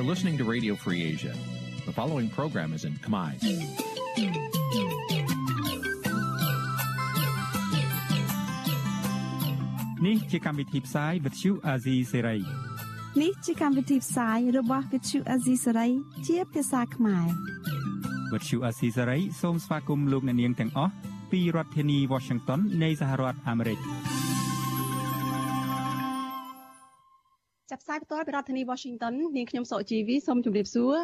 You're listening to Radio Free Asia. The following program is in Khmer. នេះជាកម្មវិធីផ្សាយ Vuthu Azizi Serai នេះជាកម្មវិធីផ្សាយរបស់ Vuthu Azizi Serai ជាភាសាខ្មែរ Vuthu Azizi Serai សូមស្វាគមន៍លោកអ្នកនាងទាំងអស់ពីរដ្ឋធានី Washington នៃសហរដ្ឋអាមេរិក សាយផ្ទាល់ពីរដ្ឋធានី Washington នាងខ្ញុំសកជីវីសូមជម្រាបសួរ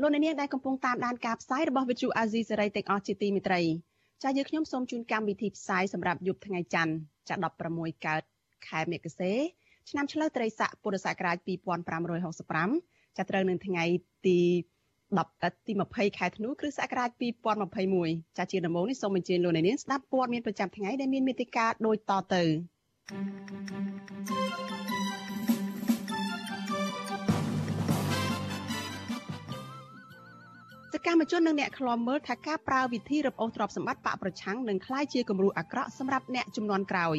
លោកអ្នកនាងដែលកំពុងតាមដានការផ្សាយរបស់ Vuthu Azizi Serai ទាំងអស់ជាទីមេត្រីចា៎យើងខ្ញុំសូមជូនកម្មវិធីផ្សាយសម្រាប់យប់ថ្ងៃច័ន្ទចា16កើតខែមករាឆ្នាំឆ្លូវត្រីស័កពុរសករាជ2565ចាប់ត្រូវនៅថ្ងៃទី10ទី20ខែធ្នូគ្រិស្តសករាជ2021ចាជាដំបូងនេះសូមអញ្ជើញលោកអ្នកនាងស្ដាប់ព័ត៌មានប្រចាំថ្ងៃដែលមានមេតិការដូចតទៅ សកម្មជននិងអ្នកខ្លាំមើលថាការប្រើវិធីរឹបអូសទ្រព្យសម្បត្តិបកប្រឆាំងនឹងក្លាយជាគំរូអាក្រក់សម្រាប់អ្នកចំនួនក្រោយ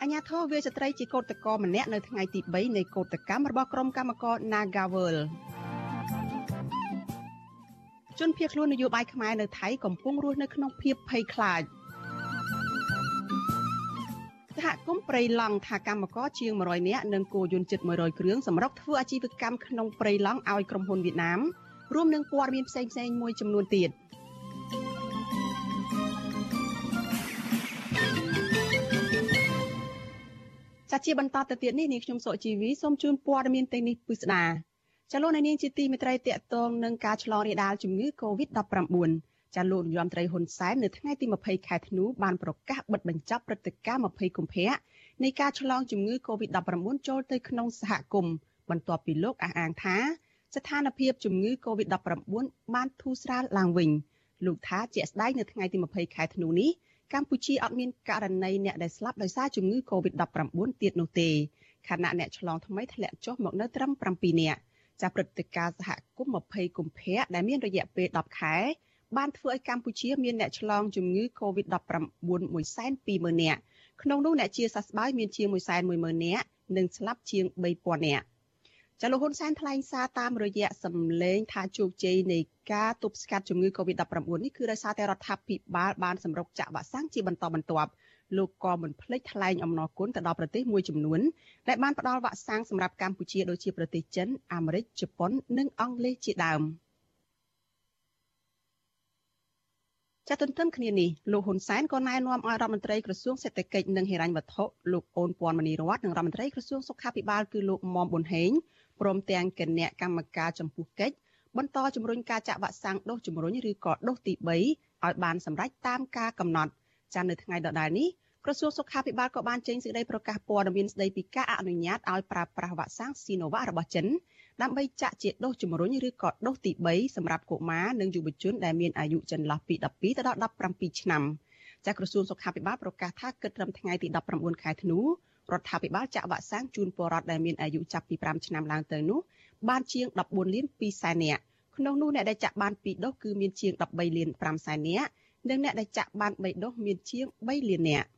អញ្ញាធរវាស្ត្រីជាកោតក្រម្នាក់នៅថ្ងៃទី3នៃកោតកម្មរបស់ក្រុមកម្មករ Nagawal ជនភៀសខ្លួននយោបាយខ្មែរនៅថៃកំពុងរស់នៅក្នុងភាពភ័យខ្លាច សហគមន៍ព្រៃឡង់ថាកម្មករជាង100នាក់និងគោយន្តជិត100គ្រឿងសម្រុកធ្វើអាជីវកម្មក្នុងព្រៃឡង់ឲ្យក្រុមហ៊ុនវៀតណាមរួមនឹងព័ត៌មានផ្សេងៗមួយចំនួនទៀតចាជាបន្តទៅទៀតនេះនាងខ្ញុំសុជីវីសូមជូនព័ត៌មានទាំងនេះពិស្ដាចលនានាងជាទីមេត្រីតកតងនឹងការឆ្លងរាលដាលជំងឺ Covid-19 ចាលោកនាយរដ្ឋមន្ត្រីហ៊ុនសែននៅថ្ងៃទី20ខែធ្នូបានប្រកាសបិទបញ្ចប់ព្រឹត្តិការណ៍20កុម្ភៈនៃការឆ្លងជំងឺ Covid-19 ចូលទៅក្នុងសហគមន៍បន្ទាប់ពីលោកអះអាងថាស្ថានភាពជំងឺ Covid-19 បានធូរស្រាលឡើងវិញលោកថាជាក់ស្ដែងនៅថ្ងៃទី20ខែធ្នូនេះកម្ពុជាអត់មានករណីអ្នកដែលស្លាប់ដោយសារជំងឺ Covid-19 ទៀតនោះទេខណៈអ្នកឆ្លងថ្មីធ្លាក់ចុះមកនៅត្រឹម7នាក់ចាព្រឹត្តិការណ៍សហគមន៍20កុម្ភៈដែលមានរយៈពេល10ខែ បានធ្វើឲ្យកម្ពុជាមានអ្នកឆ្លងជំងឺ Covid-19 120,000នាក់ក្នុងនោះអ្នកជាសះស្បើយមានជាង110,000នាក់និងស្លាប់ជាង3,000នាក់ចលហ៊ុនសែនថ្លែងសារតាមរយៈសម្លេងថាជោគជ័យនៃការទប់ស្កាត់ជំងឺ Covid-19 នេះគឺដោយសារតែរដ្ឋាភិបាលបានសម្រុកចាក់វ៉ាក់សាំងជាបន្តបន្ទាប់លោកក៏មិនភ្លេចថ្លែងអំណរគុណទៅដល់ប្រទេសមួយចំនួនដែលបានផ្ដល់វ៉ាក់សាំងសម្រាប់កម្ពុជាដូចជាប្រទេសចិនអាមេរិកជប៉ុននិងអង់គ្លេសជាដើម។ ចាទន្ទឹមគ្នានេះលោកហ៊ុនសែនក៏ណែនាំឲ្យរដ្ឋមន្ត្រីក្រសួងសេដ្ឋកិច្ចនិងហិរញ្ញវត្ថុលោកអូនពាន់មនីរតនិងរដ្ឋមន្ត្រីក្រសួងសុខាភិបាលគឺលោកមុំប៊ុនហេងព្រមទាំងគណៈកម្មការចំពោះកិច្ចបន្តជំរុញការចាក់វ៉ាក់សាំងដូសជំរុញឬក៏ដូសទី3ឲ្យបានសម្រេចតាមការកំណត់ចានៅថ្ងៃដដែលនេះក្រសួងសុខាភិបាលក៏បានចេញសេចក្តីប្រកាសព័ត៌មានស្តីពីការអនុញ្ញាតឲ្យប្រើប្រាស់វ៉ាក់សាំងស៊ីណូវ៉ារបស់ចិន ដើម្បីចាក់ជាដូសជំរុញឬក៏ដូសទី3សម្រាប់កុមារនិងយុវជនដែលមានអាយុចន្លោះពី12ទៅដល់17ឆ្នាំចាក់ក្រសួងសុខាភិបាលប្រកាសថាគិតត្រឹមថ្ងៃទី19ខែធ្នូរដ្ឋាភិបាលចាក់វ៉ាក់សាំងជូនពលរដ្ឋដែលមានអាយុចាប់ពី5ឆ្នាំឡើងទៅនោះបានជាង14លាន2សែននាក់ក្នុងនោះអ្នកដែលចាក់បាន2ដូសគឺមានជាង13លាន5សែននាក់និងអ្នកដែលចាក់បាន3ដូសមានជាង3លាននាក់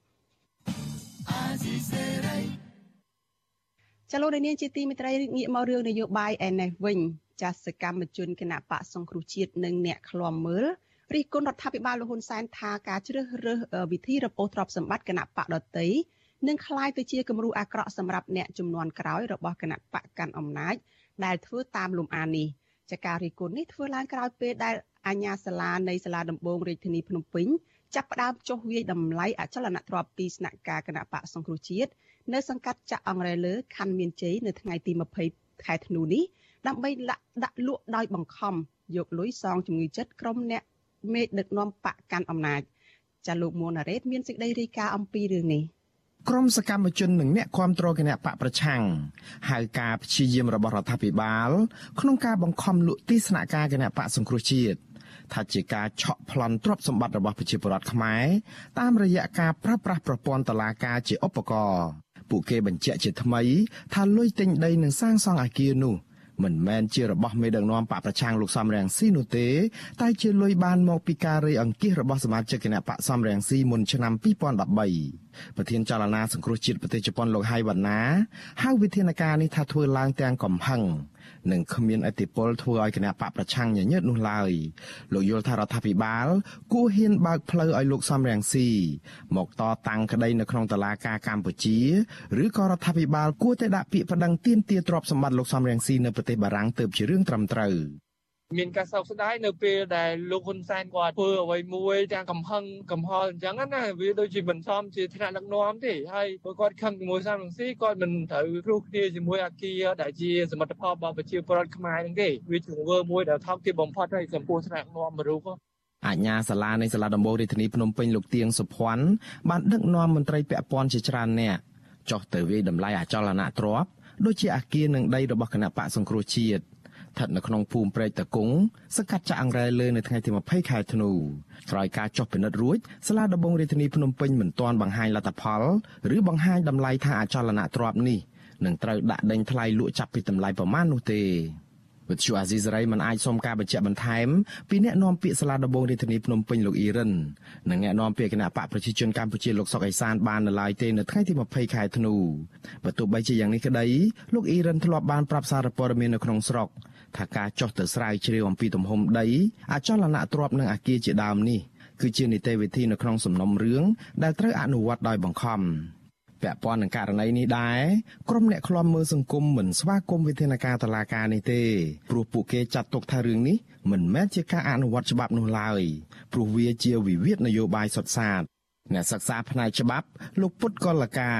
ចលនានាងជាទីមេត្រីងាកមករឿងនយោបាយឯនេះវិញចាសកម្មជនគណៈបកសង្គ្រោះជាតិនិងអ្នកឃ្លាំមើលរិះគន់រដ្ឋាភិបាលលហ៊ុនសែនថាការជ្រើសរើសវិធីរពោទ្របសម្បត្តិគណៈបកដតីនឹងคล้ายទៅជាគំរូអាក្រក់សម្រាប់អ្នកចំនួនក្រោយរបស់គណៈបកកាន់អំណាចដែលធ្វើតាមលំអាននេះចាការរិះគន់នេះធ្វើឡើងក្រោយពេលដែលអាញាសាលានៃសាលាដំបងរាជធានីភ្នំពេញចាប់ផ្ដើមចុះវាយតម្លៃអចលនទ្រព្យពីស្នាក់ការគណៈបកសង្គ្រោះជាតិ នៅសង្កាត់ចាក់អង្រែលើខណ្ឌមានជ័យនៅថ្ងៃទី20ខែធ្នូនេះដើម្បីដាក់លក់ដោយបង្ខំយកលុយសងជំងឺចិត្តក្រុមអ្នកមេដឹកនាំបកកាន់អំណាចចាលោកមួនណារ៉េតមានសេចក្តីរាយការណ៍អំពីរឿងនេះក្រមសកម្មជននិងអ្នកគាំទ្រគណៈបកប្រឆាំងហៅការព្យាយាមរបស់រដ្ឋាភិបាល ក្នុងការបង្ខំលក់ទីស្នាក់ការគណៈបកសង្គ្រោះជាតិថាជាការឆក់ប្លន់ទ្រព្យសម្បត្តិរបស់ប្រជាពលរដ្ឋខ្មែរតាមរយៈការប្រើប្រាស់ប្រព័ន្ធតឡាការជាឧបករណ៍ ពួកគេបញ្ជាក់ជាថ្មីថាលុយទិញដីនិងសាងសង់អគារនោះមិនមែនជារបស់មេដឹកនាំបកប្រឆាំងលោកសំរងស៊ីនោះទេ តែជាលុយបានមកពីការរៃអង្គាសរបស់សមាជិកគណៈបកសំរងស៊ីមុនឆ្នាំ2013ប្រធានចលនាសង្គ្រោះជាតិប្រទេសជប៉ុនលោកហៃវ៉ាណាហៅវិធានការនេះថាធ្វើឡើងទាំងកំហឹង និងគ្មានអធិបុលធ្វើឲ្យគណៈបកប្រឆាំងញញើតនោះឡើយលោកយល់ថារដ្ឋាភិបាលគួរហ៊ានបើកផ្លូវឲ្យលោកសំរងស៊ីមកតតាំងក្តីនៅក្នុងតុលាការកម្ពុជាឬក៏រដ្ឋាភិបាលគួរតែដាក់ពាក្យប្តឹងទាមទារទ្រព្យសម្បត្តិលោកសំរងស៊ីនៅប្រទេសបារាំងទើបជារឿងត្រឹមត្រូវ មានការសោកស្ដាយនៅពេលដែលលោកហ៊ុនសែនគាត់ធ្វើអ្វីមួយទាំងកំហឹងកំហល់អញ្ចឹងណាវាដូចជាមិនសមជាថ្នាក់ដឹកនាំទេហើយបើគាត់ខឹងជាមួយសាមរងស៊ីគាត់មិនត្រូវព្រោះគ្នាជាមួយអាគារដែលជាសមិទ្ធផលរបស់ប្រជាពលរដ្ឋខ្មែរហ្នឹងទេវាជាទង្វើមួយដែលថោកទាបបំផុតហើយចំពោះថ្នាក់ដឹកនាំរូបអាជ្ញាសាលានៃសាលាដំបូងរាជធានីភ្នំពេញលោកទៀងសុភ័ណ្ឌបានដឹកនាំមន្ត្រីពាក់ព័ន្ធជាច្រើនអ្នកចុះទៅវាយតម្លៃអចលនៈទ្រព្យដូចជាអាគារនិងដីរបស់គណៈបកសង្គ្រោះជាតិ ស្ថិតនៅក្នុងភូមិព្រែកតកុងសង្កាត់ចាក់អង្រែលើនៅថ្ងៃទី20ខែធ្នូក្រោយការចុះពិនិត្យរួចសាលាដំបងរាជធានីភ្នំពេញមិនទាន់បង្ហាញលទ្ធផលឬបង្ហាញតម្លៃថាអចលនទ្រព្យនេះនឹងត្រូវដាក់ដេញថ្លៃលក់ចាប់ពីតម្លៃប្រមាណនោះទេវិទ្យុអាស៊ីសេរីមិនអាចសុំការបញ្ជាក់បន្ថែមពីអ្នកនាំពាក្យសាលាដំបងរាជធានីភ្នំពេញលោកអ៊ីរិននិងអ្នកនាំពាក្យគណៈបកប្រជាជនកម្ពុជាលោកសុកអេសានបាននៅឡើយទេនៅថ្ងៃទី20ខែធ្នូបើទោះបីជាយ៉ាងនេះក្តីលោកអ៊ីរិនធ្លាប់បានប្រាប់សារព័ត៌មាននៅក្នុងស្រុក ថាការចុះទៅស្រាវជ្រាវអំពីទំហំដីអចលនទ្រព្យនិងអាគារជាដើមនេះគឺជានីតិវិធីនៅក្នុងសំណុំរឿងដែលត្រូវអនុវត្តដោយបង្ខំពាក់ព័ន្ធនឹងករណីនេះដែរក្រុមអ្នកខ្លំមើលសង្គមមិនស្វាគមន៍វិធានការតឡាការនេះទេព្រោះពួកគេចាត់ទុកថារឿងនេះមិនមែនជាការអនុវត្តច្បាប់នោះឡើយព្រោះវាជាវិវាទនយោបាយសុទ្ធសាធ អ្នកសិក្សាផ្នែកច្បាប់លោកពុទ្ធកលកា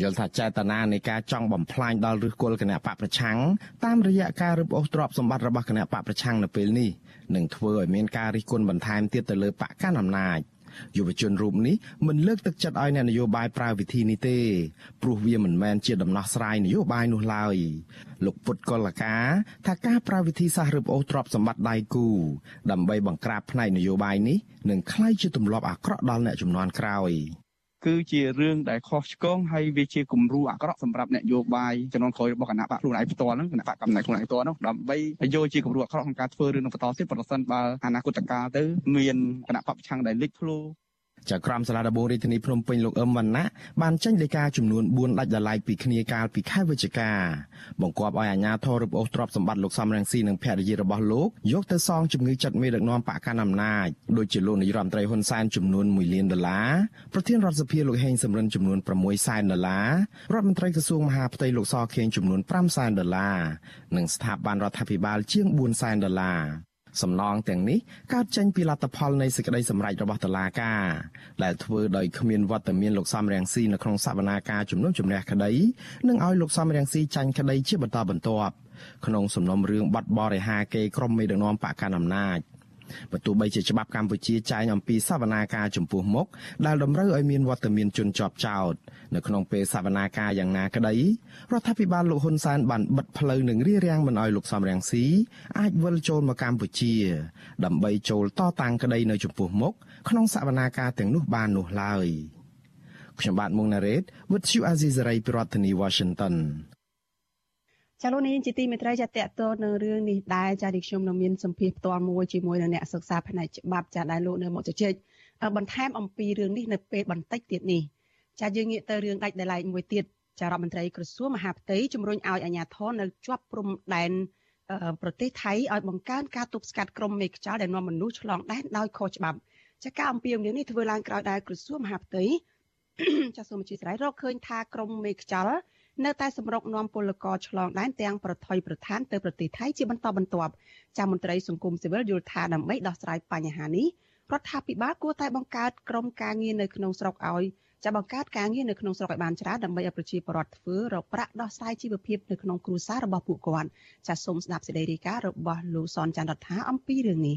យល់ថាចេតនានៃការចង់បំផ្លាញដល់ឫសគល់គណៈបកប្រឆាំងតាមរយៈការរឹបអូសទ្រព្យសម្បត្តិរបស់គណៈបកប្រឆាំងនៅពេលនេះនឹងធ្វើឲ្យមានការរិះគន់បន្ថែមទៀតទៅលើបកកណ្ដាលអំណាច យុវជនរូបនេះមិនលើកទឹកចិត្តឲ្យអ្នកនយោបាយប្រើវិធីនេះទេព្រោះវាមិនមែនជាដំណោះស្រាយនយោបាយនោះឡើយលោកពុតកលការថាការប្រើវិធីសាស្ត្ររឹបអូសទ្រព្យសម្បត្តិដៃគូដើម្បីបង្ក្រាបផ្នែកនយោបាយនេះនឹងក្លាយជាទម្លាប់អាក្រក់ដល់អ្នកជំនាន់ក្រោយ។ គឺជារឿងដែលខុសឆ្គងហើយវាជាគំរូអាក្រក់សម្រាប់អ្នកយោបាយចំនួនក្រោយរបស់គណៈបកខ្លួនឯងផ្ទាល់ហ្នឹងគណៈបកកំណែខ្លួនឯងផ្ទាល់ហ្នឹងដើម្បីយកជាគំរូអាក្រក់ក្នុងការធ្វើរឿងនឹងបន្តទៀតប្រសិនបើអនាគតកាលទៅមានគណៈបកប្រឆាំងដែលលេចធ្លោ ចៅក្រមសាលាដំបងរាជធានីភ្នំពេញលោកអឹមវណ្ណៈបានចេញលេខាចំនួន4ដាច់ដライពីគ្នាកាលពីខែវិច្ឆិកាបង្គាប់ឲ្យអាជ្ញាធររឹបអូសទ្រព្យសម្បត្តិលោកសំរងស៊ីនិងភរិយារបស់លោកយកទៅសងជំងឺចិត្តមេដឹកនាំបកកណ្ដាលអំណាចដូចជាលោកនាយរដ្ឋមន្ត្រីហ៊ុនសែនចំនួន1លានដុល្លារប្រធានរដ្ឋសភាលោកហេងសំរិនចំនួន6សែនដុល្លាររដ្ឋមន្ត្រីក្រសួងមហាផ្ទៃលោកសខេងចំនួន5សែនដុល្លារនិងស្ថាប័នរដ្ឋាភិបាលជាង4សែនដុល្លារ សំណងទាំងនេះកើតចេញពីលទ្ធផលនៃសេចក្តីសម្រេចរបស់តុលាការដែលធ្វើដោយគ្មានវត្តមានលោកសំរងស៊ីនៅក្នុងសវនាការជំនុំជម្រះក្តីនិងឲ្យលោកសំរងស៊ីចាញ់ក្តីជាបន្តបន្ទាប់ក្នុងសំណុំរឿងបាត់បរិហាគេក្រុមមេដឹកនាំបកកណ្ដាលអំណាច បើទោះបីជាច្បាប់កម្ពុជាចែងអំពីសវនាការចំពោះមុខដែលតម្រូវឲ្យមានវត្តមានជនជាប់ចោតនៅក្នុងពេលសវនាការយ៉ាងណាក្តីរដ្ឋាភិបាលលោកហ៊ុនសែនបានបិទផ្លូវនឹងរារាំងមិនឲ្យលោកសំរងស៊ីអាចវិលចូលមកកម្ពុជា ដើម្បីចូលតតាំងក្តីនៅចំពោះមុខក្នុងសវនាការទាំងនោះបាននោះឡើយខ្ញុំបាទមុងណារ៉េត With you Azizari ពីរដ្ឋធានី Washington ចាលោកនាងជាទីមេត្រីចាតកតនៅរឿងនេះដែរចាទីខ្ញុំនៅមានសម្ភារផ្ទាល់មួយជាមួយនឹងអ្នកសិក្សាផ្នែកច្បាប់ចាដែលលោកនៅមកជជែកបន្ថែមអំពីរឿងនេះនៅពេលបន្តិចទៀតនេះចាយើងងាកទៅរឿងដាច់ដライមួយទៀតចារដ្ឋមន្ត្រីក្រសួងមហាផ្ទៃជំរុញឲ្យអាជ្ញាធរនៅជាប់ព្រំដែនប្រទេសថៃឲ្យបង្កើនការទប់ស្កាត់ក្រុមមេខ្យល់ដែលនាំមនុស្សឆ្លងដែនដោយខុសច្បាប់ចាការអំពាវនាវនេះធ្វើឡើងក្រោយដែលក្រសួងមហាផ្ទៃចាសូមអធិស្ឋានរកឃើញថាក្រុមមេខ្យល់ នៅតែសម្រុកនាំពលករឆ្លងដែនទាំងប្រថុយប្រឋានទៅប្រទេសថៃជាបន្តបន្ទាប់ចាមន្ត្រីសង្គមស៊ីវិលយល់ថាដើម្បីដោះស្រាយបញ្ហានេះរដ្ឋាភិបាលគួរតែបង្កើតក្រុមការងារនៅក្នុងស្រុកឲ្យចាបង្កើតការងារនៅក្នុងស្រុកឲ្យបានច្រើនដើម្បីឲ្យប្រជាពលរដ្ឋធ្វើរកប្រាក់ដោះស្រាយជីវភាពនៅក្នុងគ្រួសាររបស់ពួកគាត់ចាសូមស្ដាប់សេចក្តីរាយការណ៍របស់លោកសនច័ន្ទរដ្ឋាអំពីរឿងនេះ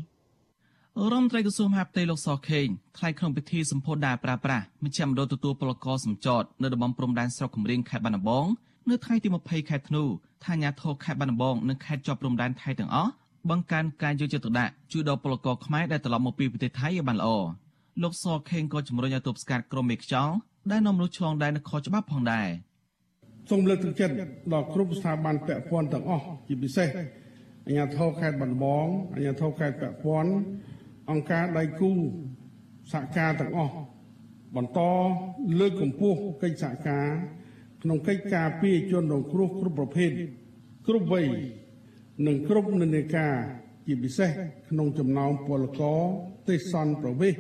រដ្ឋមន្ត្រីក្រសួងមហាផ្ទៃលោកសខេងថ្លែងក្នុងពិធីសម្ពោធដែលប្រាប្រាស់មជ្ឈមណ្ឌលទទួលពលករសម្ចតនៅតំបន់ព្រំដែនស្រុកគំរៀងខេត្តបាត់ដំបងនៅថ្ងៃទី20ខែធ្នូថាអាញាធរខេត្តបាត់ដំបងនិងខេត្តជាប់ព្រំដែនថៃទាំងអស់បង្កើនការយកចិត្តទុកដាក់ជួយដល់ពលករខ្មែរដែលត្រឡប់មកពីប្រទេសថៃឲ្យបានល្អលោកសខេងក៏ជំរុញឲ្យទប់ស្កាត់ក្រុមមេខ្យល់ដែលនាំមនុស្សឆ្លងដែនខុសច្បាប់ផងដែរសូមលើកទឹកចិត្តដល់គ្រប់ស្ថាប័នពាក់ព័ន្ធទាំងអស់ជាពិសេសអាជ្ញាធរខេត្តបាត់ដំបងអាជ្ញាធរខេត្តពាក់ព័ន្ធ អង្គការដៃគូសហការទាំងអស់បន្តលើកកម្ពស់កិច្ចសហការក្នុងកិច្ចការពារជនរងគ្រោះគ្រប់ប្រភេទគ្រប់វ័យនិងគ្រប់និន្នាការជាពិសេសក្នុងចំណោមពលករទេសន្តប្រវេស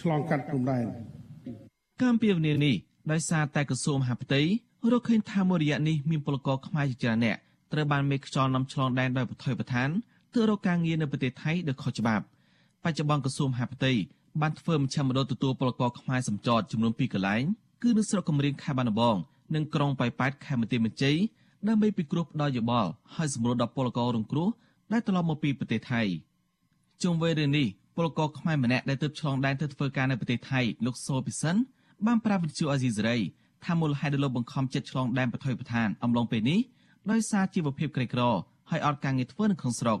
ឆ្លងកាត់ព្រំដែនកម្មពីវនីនេះដោយសារតែក្រសួងមហាផ្ទៃរកឃើញថាមួយរយៈនេះមានពលករខ្មែរជាច្រើនអ្នកត្រូវបានមេខ្យល់នាំឆ្លងដែនដោយបថុយប្រឋានធ្វើរកការងារនៅប្រទេសថៃដោយខុសច្បាប់ បច្ចុប្បន្នក្រសួងមហាផ្ទៃបានធ្វើមជ្ឈមណ្ឌលទទួលពលករខ្មែរសម្ចតចំនួន2កន្លែងគឺនៅស្រុកកំរៀងខេត្តបាត់ដំបងនិងក្រុងប៉ោយប៉ែតខេត្តបន្ទាយមានជ័យដើម្បីពិគ្រោះផ្ដល់យោបល់ឲ្យសម្រួលដល់ពលកររងគ្រោះដែលត្រឡប់មកពីប្រទេសថៃជុំវិញរឿងនេះពលករខ្មែរម្នាក់ដែលទើបឆ្លងដែនទៅធ្វើការនៅប្រទេសថៃលោកសូពិសិនបានប្រាប់វិទ្យុអាស៊ីសេរីថាមូលហេតុដែលលោកបង្ខំចិត្តឆ្លងដែនប្រថុយប្រឋានអំឡុងពេលនេះដោយសារជីវភាពក្រីក្រហើយអត់ការងារធ្វើនៅក្នុងស្រុក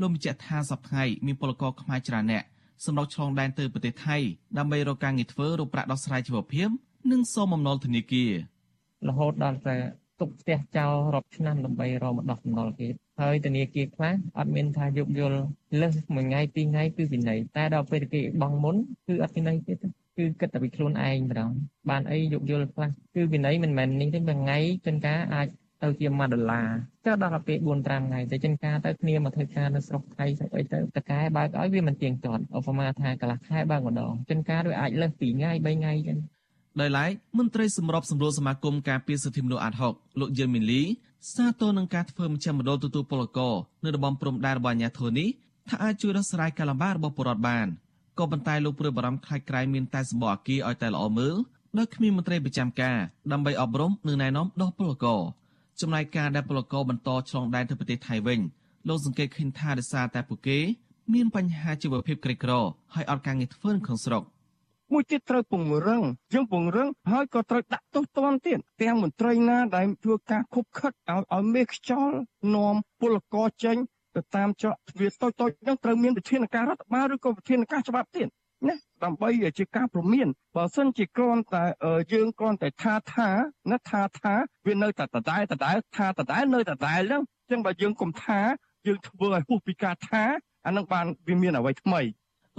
លោកបញ្ជាក់ថាសប្តាហ៍មានពលករខ្មែរច្រើនអ្នកសម្រាប់ឆ្លងដែនទៅប្រទេសថៃដើម្បីរកការងារធ្វើរកប្រាក់ដោះស្រាយជីវភាពនិងសូមបំណុលធនាគាររហូតដល់តែទុកផ្ទះចោលរាប់ឆ្នាំដើម្បីរកមកដោះបំណុលគេហើយធនាគារខ្លះអត់មានថាយោគយល់លើសមួយថ្ងៃពីរថ្ងៃគឺវិន័យតែដល់ពេលគេបង់មុនគឺអត់វិន័យទេគឺគិតតែពីខ្លួនឯងម្ដងបានអីយោគយល់ខ្លះគឺវិន័យមិនមែននេះទេមួយថ្ងៃចិនការអាច ទៅជា1ដុល្លារចុះដល់ពេល4 5ថ្ងៃទៅចិនការទៅគ្នាមកធ្វើការនៅស្រុកថៃស្អីទៅតកែបើកឲ្យវាមិនទៀងទាត់ឧបមាថាកន្លះខែបើកម្ដងចិនការវាអាចលើស2ថ្ងៃ3ថ្ងៃចឹងដោយឡែកមន្ត្រីសម្របសម្រួលសមាគមការពារសិទ្ធិមនុស្សអាត់ហុកលោកយឹមមីលីសាទរនឹងការធ្វើមជ្ឈមណ្ឌលទទួលពលករនៅតំបន់ព្រំដែនរបស់អាញាធរនេះថាអាចជួយដោះស្រាយការលំបាករបស់ពលរដ្ឋបានក៏ប៉ុន្តែលោកព្រួយបារម្ភខ្លាចក្រែងមានតែសម្បកអាគារឲ្យតែល្អមើលដោយគ្មានមន្ត្រីប្រចាំការដើម្បីអប់រំនិងណែនាំដល់ពលករ ចំណែកការដែលពលករបន្តឆ្លងដែនទៅប្រទេសថៃវិញលោកសង្កេតឃើញថាដោយសារតែពួកគេ មានបញ្ហាជីវភាពក្រីក្រហើយអត់ការងារធ្វើក្នុងស្រុកមួយទៀតត្រូវពង្រឹងយើងពង្រឹងហើយក៏ត្រូវដាក់ទោសទណ្ឌទៀតទាំងមន្ត្រីណាដែលធ្វើការខុបខិតឲ្យឲ្យមេខ្យល់នាំពលករចេញទៅតាមច្រកទ្វារតូចតូចហ្នឹងត្រូវមានវិធានការរដ្ឋបាលឬក៏វិធានការច្បាប់ទៀតណា ដើម្បីជាការព្រមានបើសិនជាគ្រាន់តែយើងគ្រាន់តែថាថាណាថាថាវានៅតែដដែលដដែលថាដដែលនៅដដែលហ្នឹងអញ្ចឹងបើយើងកុំថាយើងធ្វើឲ្យហួសពីការថាអានឹងបានវាមានអ្វីថ្មីរ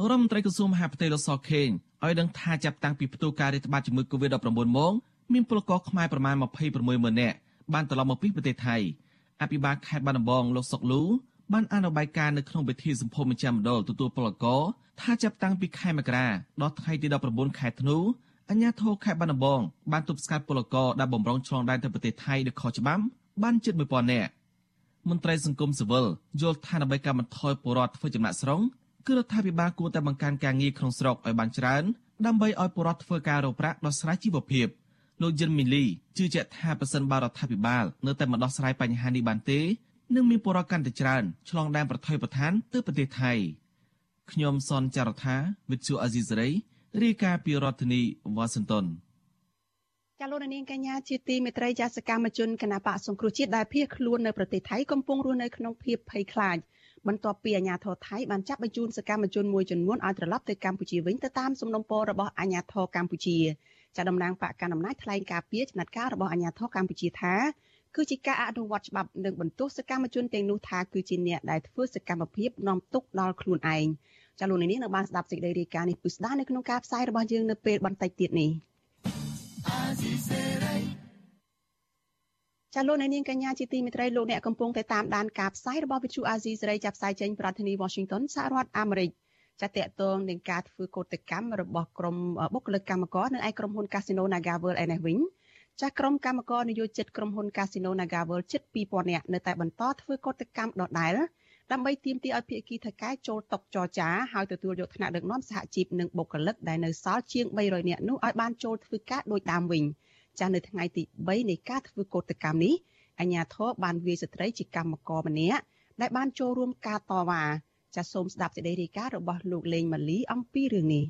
ដ្ឋមន្ត្រីក្រសួងមហាផ្ទៃលោកសខេងឲ្យដឹងថាចាប់តាំងពីផ្ទុះការរាតត្បាតជំងឺ Covid-19 មកមានពលករខ្មែរប្រមាណ26ម៉ឺននាក់បានត្រឡប់មកពីប្រទេសថៃអភិបាលខេត្តបាត់ដំបងលោកសុកលូ បានអនុបាយការនៅក្នុងពិធីសម្ពោធមជ្ឈមណ្ឌលទទួលពលករថាចាប់តាំងពីខែមករាដល់ថ្ងៃទី19ខែធ្នូអាជ្ញាធរខេត្តបាត់ដំបងបានទប់ស្កាត់ពលករដែលបំរុងឆ្លងដែនទៅប្រទេសថៃដោយខុសច្បាប់បានជិត1000នាក់មន្ត្រីសង្គមស៊ីវិលយល់ថាដើម្បីកាត់បន្ថយពលរដ្ឋធ្វើចំណាក់ស្រុងគឺរដ្ឋាភិបាលគួរតែបង្កើនការងារក្នុងស្រុកឲ្យបានច្រើនដើម្បីឲ្យពលរដ្ឋធ្វើការរកប្រាក់ដោះស្រាយជីវភាពលោកយិនមីលីជឿជាក់ថាប្រសិនបើរដ្ឋាភិបាលនៅតែមិនដោះស្រាយបញ្ហានេះបានទេ នឹងមានពលរដ្ឋកាន់តែច្រើនឆ្លងដែនប្រថុយប្រឋានទៅប្រទេសថៃខ្ញុំសនចាររថាវិទ្យុអាស៊ីសេរីរាយការណ៍ពីរដ្ឋធានីវ៉ាស៊ីនតោនចាលោកនាងកញ្ញាជាទីមេត្រីចាសកម្មជនគណបកសង្គ្រោះជាតិដែលភៀសខ្លួននៅប្រទេសថៃកំពុងរស់នៅក្នុងភាពភ័យខ្លាចបន្ទាប់ពីអាញាធរថៃបានចាប់បញ្ជូនសកម្មជនមួយចំនួនឲ្យត្រឡប់ទៅកម្ពុជាវិញទៅតាមសំណុំពររបស់អាញាធរកម្ពុជាចាតំណាងបកកណ្ដាលអំណាចថ្លែងការពីចំណាត់ការរបស់អាញាធរកម្ពុជាថា គឺជាការអនុវត្តច្បាប់និងបន្ទោសសកម្មជនទាំងនោះថាគឺជាអ្នកដែលធ្វើសកម្មភាពនាំទុកដល់ខ្លួនឯងចាលោកនាងនៅបានស្ដាប់សេចក្តីរាយការណ៍នេះពុស្ដានៅក្នុងការផ្សាយរបស់យើងនៅពេលបន្តិចទៀតនេះចាលោកនាងកញ្ញាជាទីមេត្រីលោកអ្នកកំពុងតែតាមដានការផ្សាយរបស់វិទ្យុអាស៊ីសេរីចាប់ផ្សាយចេញប្រធានាធិបតី Washington សហរដ្ឋអាមេរិកចាតកតងនឹងការធ្វើកោតកម្មរបស់ក្រុមបុគ្គលិកកម្មករនៅឯក្រុមហ៊ុន Casino NagaWorld ឯនេះវិញ ចាស់ក្រុមកម្មករនយោជិតក្រុមហ៊ុន Casino NagaWorld ជិត2000នាក់នៅតែបន្តធ្វើកោតកម្មដដែល ដើម្បីទាមទារឲ្យភាគីថៃកែចូលតុចរចាហើយទទួលយកថ្នាក់ដឹកនាំសហជីពនិងបុគ្គលិកដែលនៅសល់ជាង300នាក់នោះឲ្យបានចូលធ្វើការដោយតាមវិញចាស់នៅថ្ងៃទី3នៃការធ្វើកោតកម្មនេះអញ្ញាធរបានវាយស្ត្រីជាកម្មករម្នាក់ដែលបានចូលរួមការតវ៉ាចាសសូមស្ដាប់សេចក្តីរាយការណ៍របស់លោកលេងម៉ាលីអំពីរឿងនេះ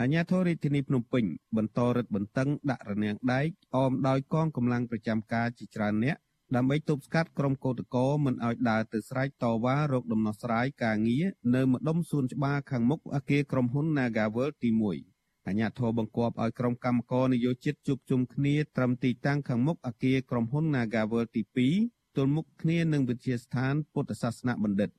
អាញាធររាជធានីភ្នំពេញបន្តរឹតបន្តឹងដាក់រនាំងដែកអមដោយកងកម្លាំងប្រចាំការជាច្រើនអ្នកដើម្បីទប់ស្កាត់ក្រុមកោតក្រមិនឲ្យដើរទៅស្រែកតវ៉ារោគដំណោះស្រាយការងារនៅម្ដុំសួនច្បារខាងមុខអគារក្រុមហ៊ុន Nagaworld ទី1អាជ្ញាធរបង្គាប់ឲ្យក្រុមកម្មករនយោជិតជួបជុំគ្នាត្រឹមទីតាំងខាងមុខអគារក្រុមហ៊ុន Nagavel ទី2ទល់មុខគ្នានឹងវិទ្យាស្ថានពុទ្ធសាសនបណ្ឌិត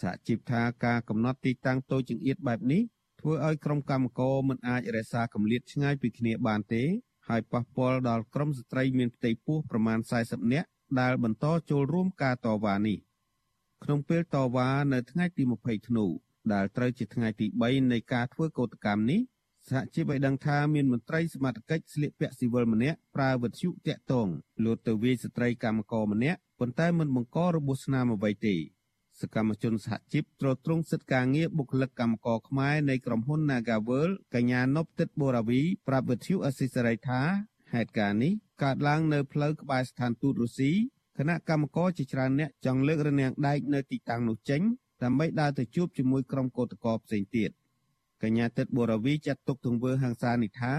សហជីពថាការកំណត់ទីតាំងតូចចង្អៀតបែបនេះ ធ្វើឲ្យក្រុមកម្មករមិនអាចរក្សាកម្រិតឆ្ងាយពីគ្នាបានទេ ហើយប៉ះពាល់ដល់ក្រុមស្ត្រីមានផ្ទៃពោះប្រមាណ40នាក់ដែលបន្តចូលរួមការតវ៉ានេះក្នុងពេលតវ៉ានៅថ្ងៃទី20ធ្នូដែលត្រូវជាថ្ងៃទី3នៃការធ្វើកោតកម្មនេះសហជីពឲ្យដឹងថាមានមន្ត្រីសមត្ថកិច្ចស្លៀកពាក់ស៊ីវិលម្នាក់ប្រើវិទ្យុតាក់ទងលោតទៅវាយស្ត្រីកម្មករម្នាក់ប៉ុន្តែមិនបង្ករបួសស្នាមអ្វីទេ សកម្មជនសហជីពត្រួតត្រងសិទ្ធិការងារបុគ្គលិកកម្មករខ្មែរនៃក្រុមហ៊ុន Nagavel កញ្ញានប់ទឹកបូរាវី ប្រាប់វិទ្យុអសិសរីថាហេតុការណ៍នេះកើតឡើងនៅផ្លូវក្បែរស្ថានទូតរុស្ស៊ីគណៈកម្មករជាច្រើនអ្នកចង់លើករនាំងដែកនៅទីតាំងនោះចេញដើម្បីដើរទៅជួបជាមួយក្រុមកោតក្រផ្សេងទៀតកញ្ញាទឹកបូរាវីចាត់ទុកទង្វើហ ংস ានេះថា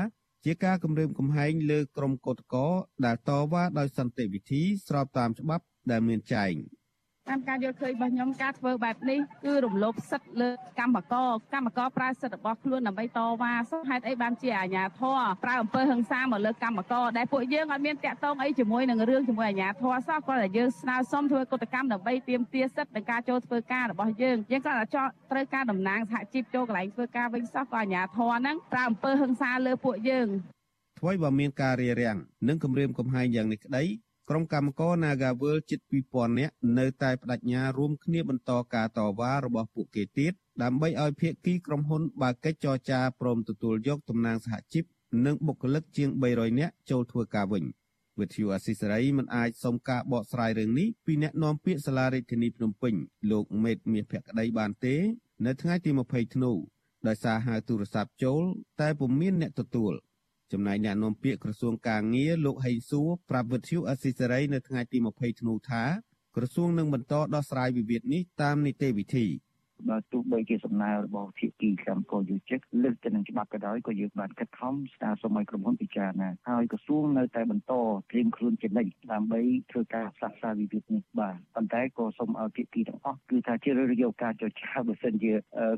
ជាការគម្រាមកំហែងលើក្រុមកោតក្រដែលតវ៉ាដោយសន្តិវិធីស្របតាមច្បាប់ដែលមានចែង។ តាមការយល់ឃើញរបស់ខ្ញុំការធ្វើបែបនេះគឺរំលោភសិទ្ធិលើកម្មករកម្មករប្រើសិទ្ធិរបស់ខ្លួនដើម្បីតវ៉ាសោះហេតុអីបានជាអាជ្ញាធរប្រើអំពើហិង្សាមកលើកម្មករដែលពួកយើងអត់មានតាក់ទងអីជាមួយនឹងរឿងជាមួយអាជ្ញាធរសោះគាត់តែយើងស្នើសុំធ្វើកតកម្មដើម្បីទាមទារសិទ្ធិនៃការចូលធ្វើការរបស់យើងយើងគាត់តែចោត្រូវការតំណាងសហជីពចូលកន្លែងធ្វើការវិញសោះក៏អាជ្ញាធរហ្នឹងប្រើអំពើហិង្សាលើពួកយើងថ្មីបើមានការរារាំងនិងគម្រាមកំហែងយ៉ាងនេះក្តី ក្រុមកម្មករ Nagawal ជិត2000នាក់នៅតែបដិញ្ញារួមគ្នាបន្តការតវ៉ារបស់ពួកគេទៀតដើម្បីឲ្យភាគីក្រុមហ៊ុនបើកកិច្ចចរចាព្រមទទួលយកតំណាងសហជីពនិងបុគ្គលិកជាង300នាក់ចូលធ្វើការវិញវិទ្យុអស៊ីសេរីមិនអាចសុំការបកស្រាយរឿងនេះពីអ្នកនាំពាក្យសាលារដ្ឋាភិបាលភ្នំពេញលោកមេតមាសភក្តីបានទេ នៅថ្ងៃទី20ធ្នូដោយសារហៅទូរស័ព្ទចូល តែពុំមានអ្នកទទួល ចំណែកអ្នកនាំពាក្យក្រសួងកាងារលោកហេងសួរប្រាប់វិទ្យុអស៊ីសេរីនៅថ្ងៃទី20ធ្នូថាក្រសួងនឹងបន្តដោះស្រាយវិវាទនេះតាមនីតិវិធី បើទោះបីជាសំណើរបស់ភាគីកម្មករយុជិកលើកទៅនឹងច្បាប់ក៏ដោយក៏យើងបានខិតខំស្នើសុំឲ្យក្រុមហ៊ុនពិចារណាហើយក្រសួងនៅតែបន្តត្រៀមខ្លួនជានិច្ចដើម្បីធ្វើការផ្សះផ្សាវិវាទនេះបាទប៉ុន្តែក៏សូមឲ្យភាគីទាំងអស់គឺថាជារើសយកការចរចាបើសិនជា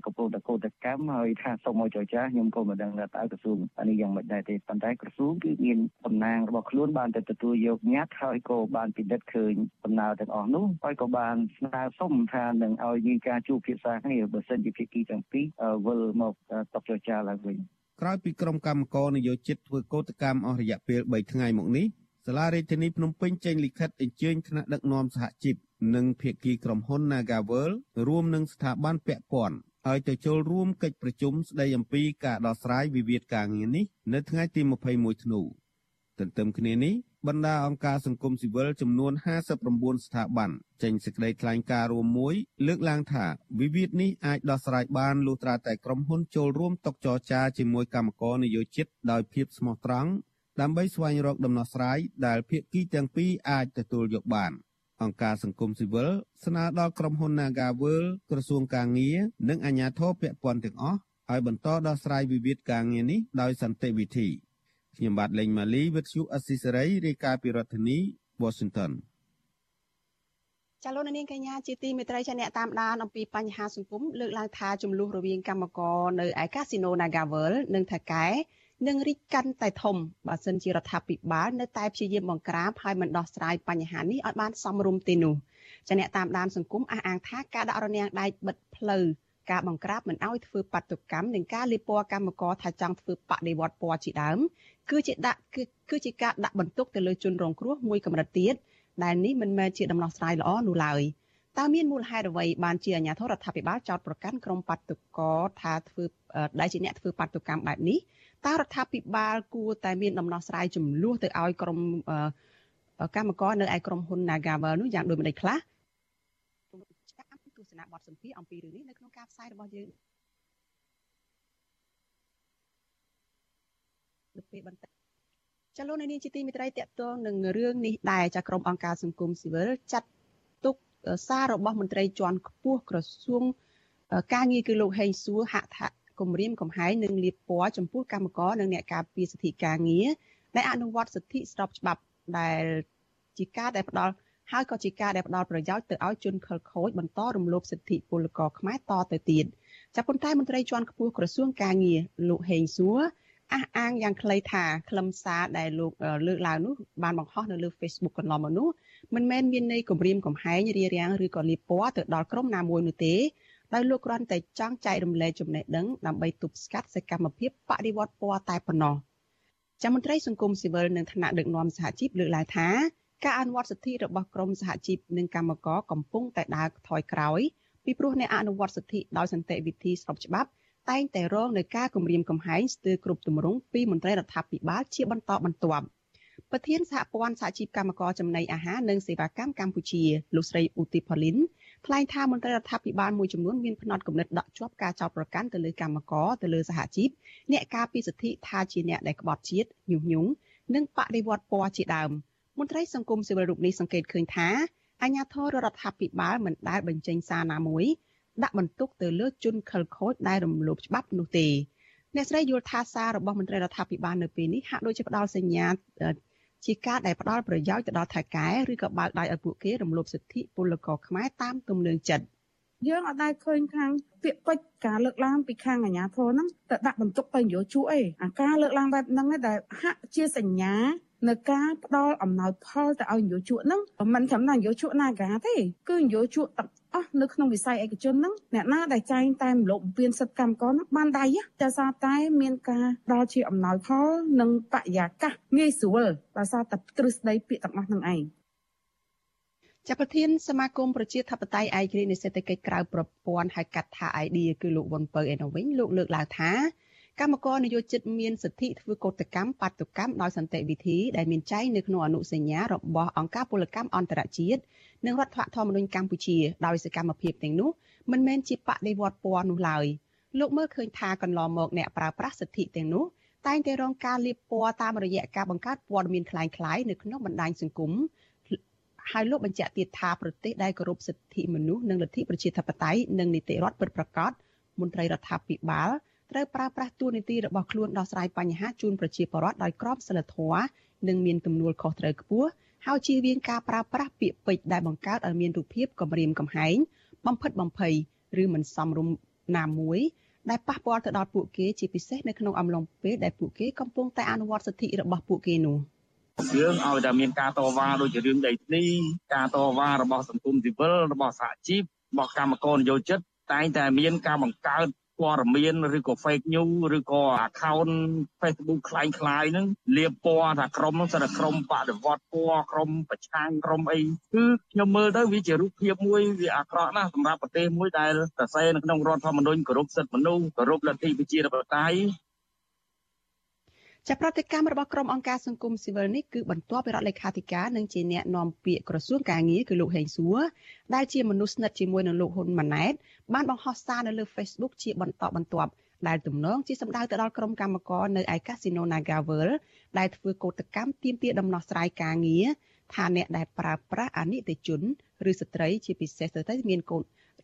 កំពុងតែកោតកម្មហើយថាសូមឲ្យចរចាខ្ញុំក៏មិនដឹងថាតើក្រសួងអានេះយ៉ាងម៉េចដែរទេប៉ុន្តែក្រសួងគឺមានតំណាងរបស់ខ្លួនបានទៅទទួលយកញត្តិហើយក៏បានពិនិត្យឃើញដំណើរទាំងអស់នោះហើយក៏បានស្នើសុំថានឹងឲ្យមានការជួបពិភាក្សាគ្នាបើសិនជាភាគីទាំងពីរវិលមកតបចរចាឡើងវិញក្រោយពីក្រុមកម្មករនយោជិតធ្វើកោតកម្មអស់រយៈពេល3ថ្ងៃមកនេះសាលារដ្ឋាភិបាលភ្នំពេញចេញលិខិតអញ្ជើញថ្នាក់ដឹកនាំសហជីពនិងភាគីក្រុមហ៊ុន Nagavel រួមនឹងស្ថាប័នពាក់ព័ន្ធឲ្យទៅចូលរួមកិច្ចប្រជុំស្ដីអំពីការដោះស្រាយវិវាទការងារនេះនៅថ្ងៃទី21ធ្នូទន្ទឹមគ្នានេះ បណ្ដាអង្គការសង្គមស៊ីវិលចំនួន59ស្ថាប័នចេញសេចក្តីថ្លែងការណ៍រួមមួយ លើកឡើងថាវិវាទនេះអាចដោះស្រាយបានលុះត្រាតែក្រុមហ៊ុនចូលរួមតុចរចាជាមួយកម្មករនយោជិតដោយភាពស្មោះត្រង់ដើម្បីស្វែងរកដំណោះស្រាយដែលភាគីទាំងពីរអាចទទួលយកបានអង្គការសង្គមស៊ីវិលស្នើដល់ក្រុមហ៊ុន Nagavel ក្រសួងកាងារនិងអាជ្ញាធរពាក់ព័ន្ធទាំងអស់ឲ្យបន្តដោះស្រាយវិវាទការងារនេះដោយសន្តិវិធី។ ខ្ញុំបាទលេងម៉ាលីវិទ្យុអស៊ីសេរីរាយការណ៍ពីរដ្ឋធានី Washington ចាលោកនាងកញ្ញាជាទីមេត្រីចាអ្នកតាមដានអំពីបញ្ហាសង្គមលើកឡើងថាចំនួនរវាងកម្មករនៅឯកាស៊ីណូ Nagavel និងថៅកែនឹងរីកកាន់តែធំបើសិនជារដ្ឋាភិបាលនៅតែព្យាយាមបង្ក្រាបហើយមិនដោះស្រាយបញ្ហានេះឲ្យបានសមរម្យទេនោះចាអ្នកតាមដានសង្គមអះអាងថាការដាក់រនាំងដែកបិទផ្លូវ ការបង្ក្រាបមិនឲ្យធ្វើបាតុកម្មនិងការលាបពណ៌កម្មករថាចង់ធ្វើបដិវត្តពណ៌ជាដើមគឺជាដាក់គឺជាការដាក់បន្ទុកទៅលើជនរងគ្រោះមួយកម្រិតទៀតដែលនេះមិនមែនជាដំណោះស្រាយល្អនោះឡើយតើមានមូលហេតុអ្វីបានជាអាជ្ញាធររដ្ឋាភិបាលចោទប្រកាន់ក្រុមបាតុករថាធ្វើដែលជាអ្នកធ្វើបាតុកម្មបែបនេះតើរដ្ឋាភិបាលគួរតែមានដំណោះស្រាយចំនួនទៅឲ្យក្រុមកម្មករនៅឯក្រុមហ៊ុន Nagavel នោះយ៉ាងដូចម្តេចខ្លះទស្ស នៈបទសម្ភាសអំពីរឿងនេះនៅក្នុងការផ្សាយរបស់យើងដល់ពេលបន្តិចចលនានេះជាទីមិត្តរីតកតងនឹងរឿងនេះដែរចាក្រុមអង្គការសង្គមស៊ីវិលចាត់ទុកសាររបស់មន្ត្រីជាន់ខ្ពស់ក្រសួងការងារគឺលោកហេងសួរហាក់ថាគម្រាមកំហែងនិងលៀបពណ៌ចំពោះកម្មករនិងអ្នកការពារសិទ្ធិការងារដែលអនុវត្តសិទ្ធិស្របច្បាប់ដែលជាការដែលផ្ដល់ ហើយក៏ជាការដែលផ្ដល់ប្រយោជន៍ទៅឲ្យជនខិលខូចបន្តរំលោភសិទ្ធិពលករខ្មែរតទៅទៀតចាប់ប៉ុន្តែមន្ត្រីជាន់ខ្ពស់ក្រសួងកាងារលោកហេងសួរអះអាងយ៉ាងខ្លីថាខ្លឹមសារដែលលោកលើកឡើងនោះបានបង្ហោះនៅលើ Facebook កន្លងមកនោះមិនមែនមានន័យគម្រាមកំហែងរារាំងឬក៏លៀបពណ៌ទៅដល់ក្រុមណាមួយនោះទេដោយលោកគ្រាន់តែចង់ចែករំលែកចំណេះដឹងដើម្បីទប់ស្កាត់សកម្មភាពបដិវត្តពណ៌តែប៉ុណ្ណោះចាំមន្ត្រីសង្គមស៊ីវិលនិងថ្នាក់ដឹកនាំសហជីពលើកឡើងថា ការអនុវត្តសិទ្ធិរបស់ក្រមសហជីពនិងកម្មករកំពុងតែដើរថយក្រោយពីព្រោះអ្នកអនុវត្តសិទ្ធិដោយសន្តិវិធីស្របច្បាប់តែងតែរងនឹងការគំរាមកំហែងស្ទើរគ្រប់ទម្រង់ពីមន្ត្រីរដ្ឋាភិបាលជាបន្តបន្ទាប់ប្រធានសហព័ន្ធសហជីពកម្មករចំណីអាហារនិងសេវាកម្មកម្ពុជាលោកស្រីឧទិផលីនថ្លែងថាមន្ត្រីរដ្ឋាភិបាលមួយចំនួនមានផ្នត់គំនិតដកជាប់ការចោទប្រកាន់ទៅលើកម្មករទៅលើសហជីពអ្នកការពីសិទ្ធិថាជាអ្នកដែលក្បត់ជាតិញុះញង់និងបដិវត្តពណ៌ជាដើម មន្ត្រីសង្គមស៊ីវិលរូបនេះសង្កេតឃើញថាអាញាធររដ្ឋាភិបាលមិនដែលបញ្ចេញសារណាមួយដាក់បន្ទុកទៅលើជនខិលខូចដែលរំលោភច្បាប់នោះទេអ្នកស្រីយល់ថាសាររបស់មន្ត្រីរដ្ឋាភិបាលនៅពេលនេះហាក់ដូចជាផ្ដល់សញ្ញាជាការដែលផ្ដល់ប្រយោជន៍ទៅដល់ថៃកែឬក៏បើកដៃឲ្យពួកគេរំលោភសិទ្ធិពលករខ្មែរតាមទំនឹងចិត្តយើងអត់ដែលឃើញខាងពាក្យពេចការលើកឡើងពីខាងអាជ្ញាធរហ្នឹងទៅដាក់បន្ទុកទៅនយោជកអីអាការលើកឡើងបែបហ្នឹងដែលហាក់ជាសញ្ញា នៅការផ្ដល់អំណោយផលទៅឲ្យនយោជកហ្នឹងមិនត្រឹមតែនយោជក Naga ទេគឺនយោជកទាំងអស់នៅក្នុងវិស័យឯកជនហ្នឹងអ្នកណាដែលចែងតែមលោកបំពេញសិទ្ធិកម្មករហ្នឹងបានដៃតែសារតែមានការដល់ជាអំណោយផលនិងបរិយាកាសងាយស្រួលដោយសារតែទ្រឹស្ដីពាក្យទាំងអស់ហ្នឹងឯងចាប់ប្រធានសមាគមប្រជាធិបតេយ្យឯករាជ្យនៃសេដ្ឋកិច្ចក្រៅប្រព័ន្ធហៅកាត់ថា IDEA គឺលោកវុនពៅឯនោះវិញលោកលើកឡើងថា កម្មករនយោជិតមានសិទ្ធិធ្វើកោតកម្មបាតុកម្មដោយសន្តិវិធីដែលមានចែងនៅក្នុងអនុសញ្ញារបស់អង្គការពលកម្មអន្តរជាតិនិងរដ្ឋធម្មនុញ្ញកម្ពុជាដោយសកម្មភាពទាំងនោះមិនមែនជាបដិវត្តពណ៌នោះឡើយលោកមើលឃើញថាកន្លងមកអ្នកប្រើប្រាស់សិទ្ធិទាំងនោះតែងតែរងការលាបពណ៌តាមរយៈការបង្កើតព័ត៌មានคล้ายៗនៅក្នុងបណ្ដាញសង្គមហើយលោកបញ្ជាក់ទៀតថាប្រទេសដែលគោរពសិទ្ធិមនុស្សនិងលទ្ធិប្រជាធិបតេយ្យនិងនីតិរដ្ឋពិតប្រាកដមន្ត្រីរដ្ឋាភិបាល ត្រូវប្រើប្រាស់តួនាទីរបស់ខ្លួនដោះស្រាយបញ្ហាជូនប្រជាពលរដ្ឋដោយក្របសីលធម៌និងមានទំនួលខុសត្រូវខ្ពស់ហើយជៀសវាងការប្រើប្រាស់ពាក្យពេចន៍ដែលបង្កើតឲ្យមានរូបភាពគំរាមកំហែងបំផិតបំភ័យឬមិនសមរម្យណាមួយដែលប៉ះពាល់ទៅដល់ពួកគេជាពិសេសនៅក្នុងអំឡុងពេលដែលពួកគេកំពុងតែអនុវត្តសិទ្ធិរបស់ពួកគេនោះយើងឲ្យតែមានការតវ៉ាដូចជារឿងដីធ្លីការតវ៉ារបស់សង្គមស៊ីវិលរបស់សហជីពរបស់កម្មករនយោជិតតែងតែមានការបង្កើត ព័ត៌មានឬក៏ fake news ឬក៏ account Facebook คล้ายๆហ្នឹងលាបពណ៌ថាក្រុមហ្នឹងសិតតែក្រុមបដិវត្តពណ៌ក្រុមប្រឆាំងក្រុមអីគឺខ្ញុំមើលទៅវាជារូបភាពមួយវាអាក្រក់ណាស់សម្រាប់ប្រទេសមួយដែលសរសេរនៅក្នុងរដ្ឋធម្មនុញ្ញគោរពសិទ្ធិមនុស្សគោរពលទ្ធិប្រជាធិបតេយ្យ ចាប់ប្រតិកម្មរបស់ក្រុមអង្គការសង្គមស៊ីវិលនេះគឺបន្ទាប់ពីរដ្ឋលេខាធិការនិងជាអ្នកនាំពាក្យក្រសួងកាងារគឺលោកហេងសួរដែលជាមនុស្សស្និទ្ធជាមួយនឹងលោកហ៊ុនម៉ាណែតបានបង្ហោះសារនៅលើ Facebook ជាបន្តបន្ទាប់ដែលទំនងជាសម្ដៅទៅដល់ក្រុមកម្មករនៅឯកាស៊ីណូ Nagavel ដែលធ្វើកោតកម្មទាមទារដំណោះស្រាយការងារថាអ្នកដែលប្រើប្រាស់អនិច្ចជនឬស្ត្រីជាពិសេសទៅមានកូន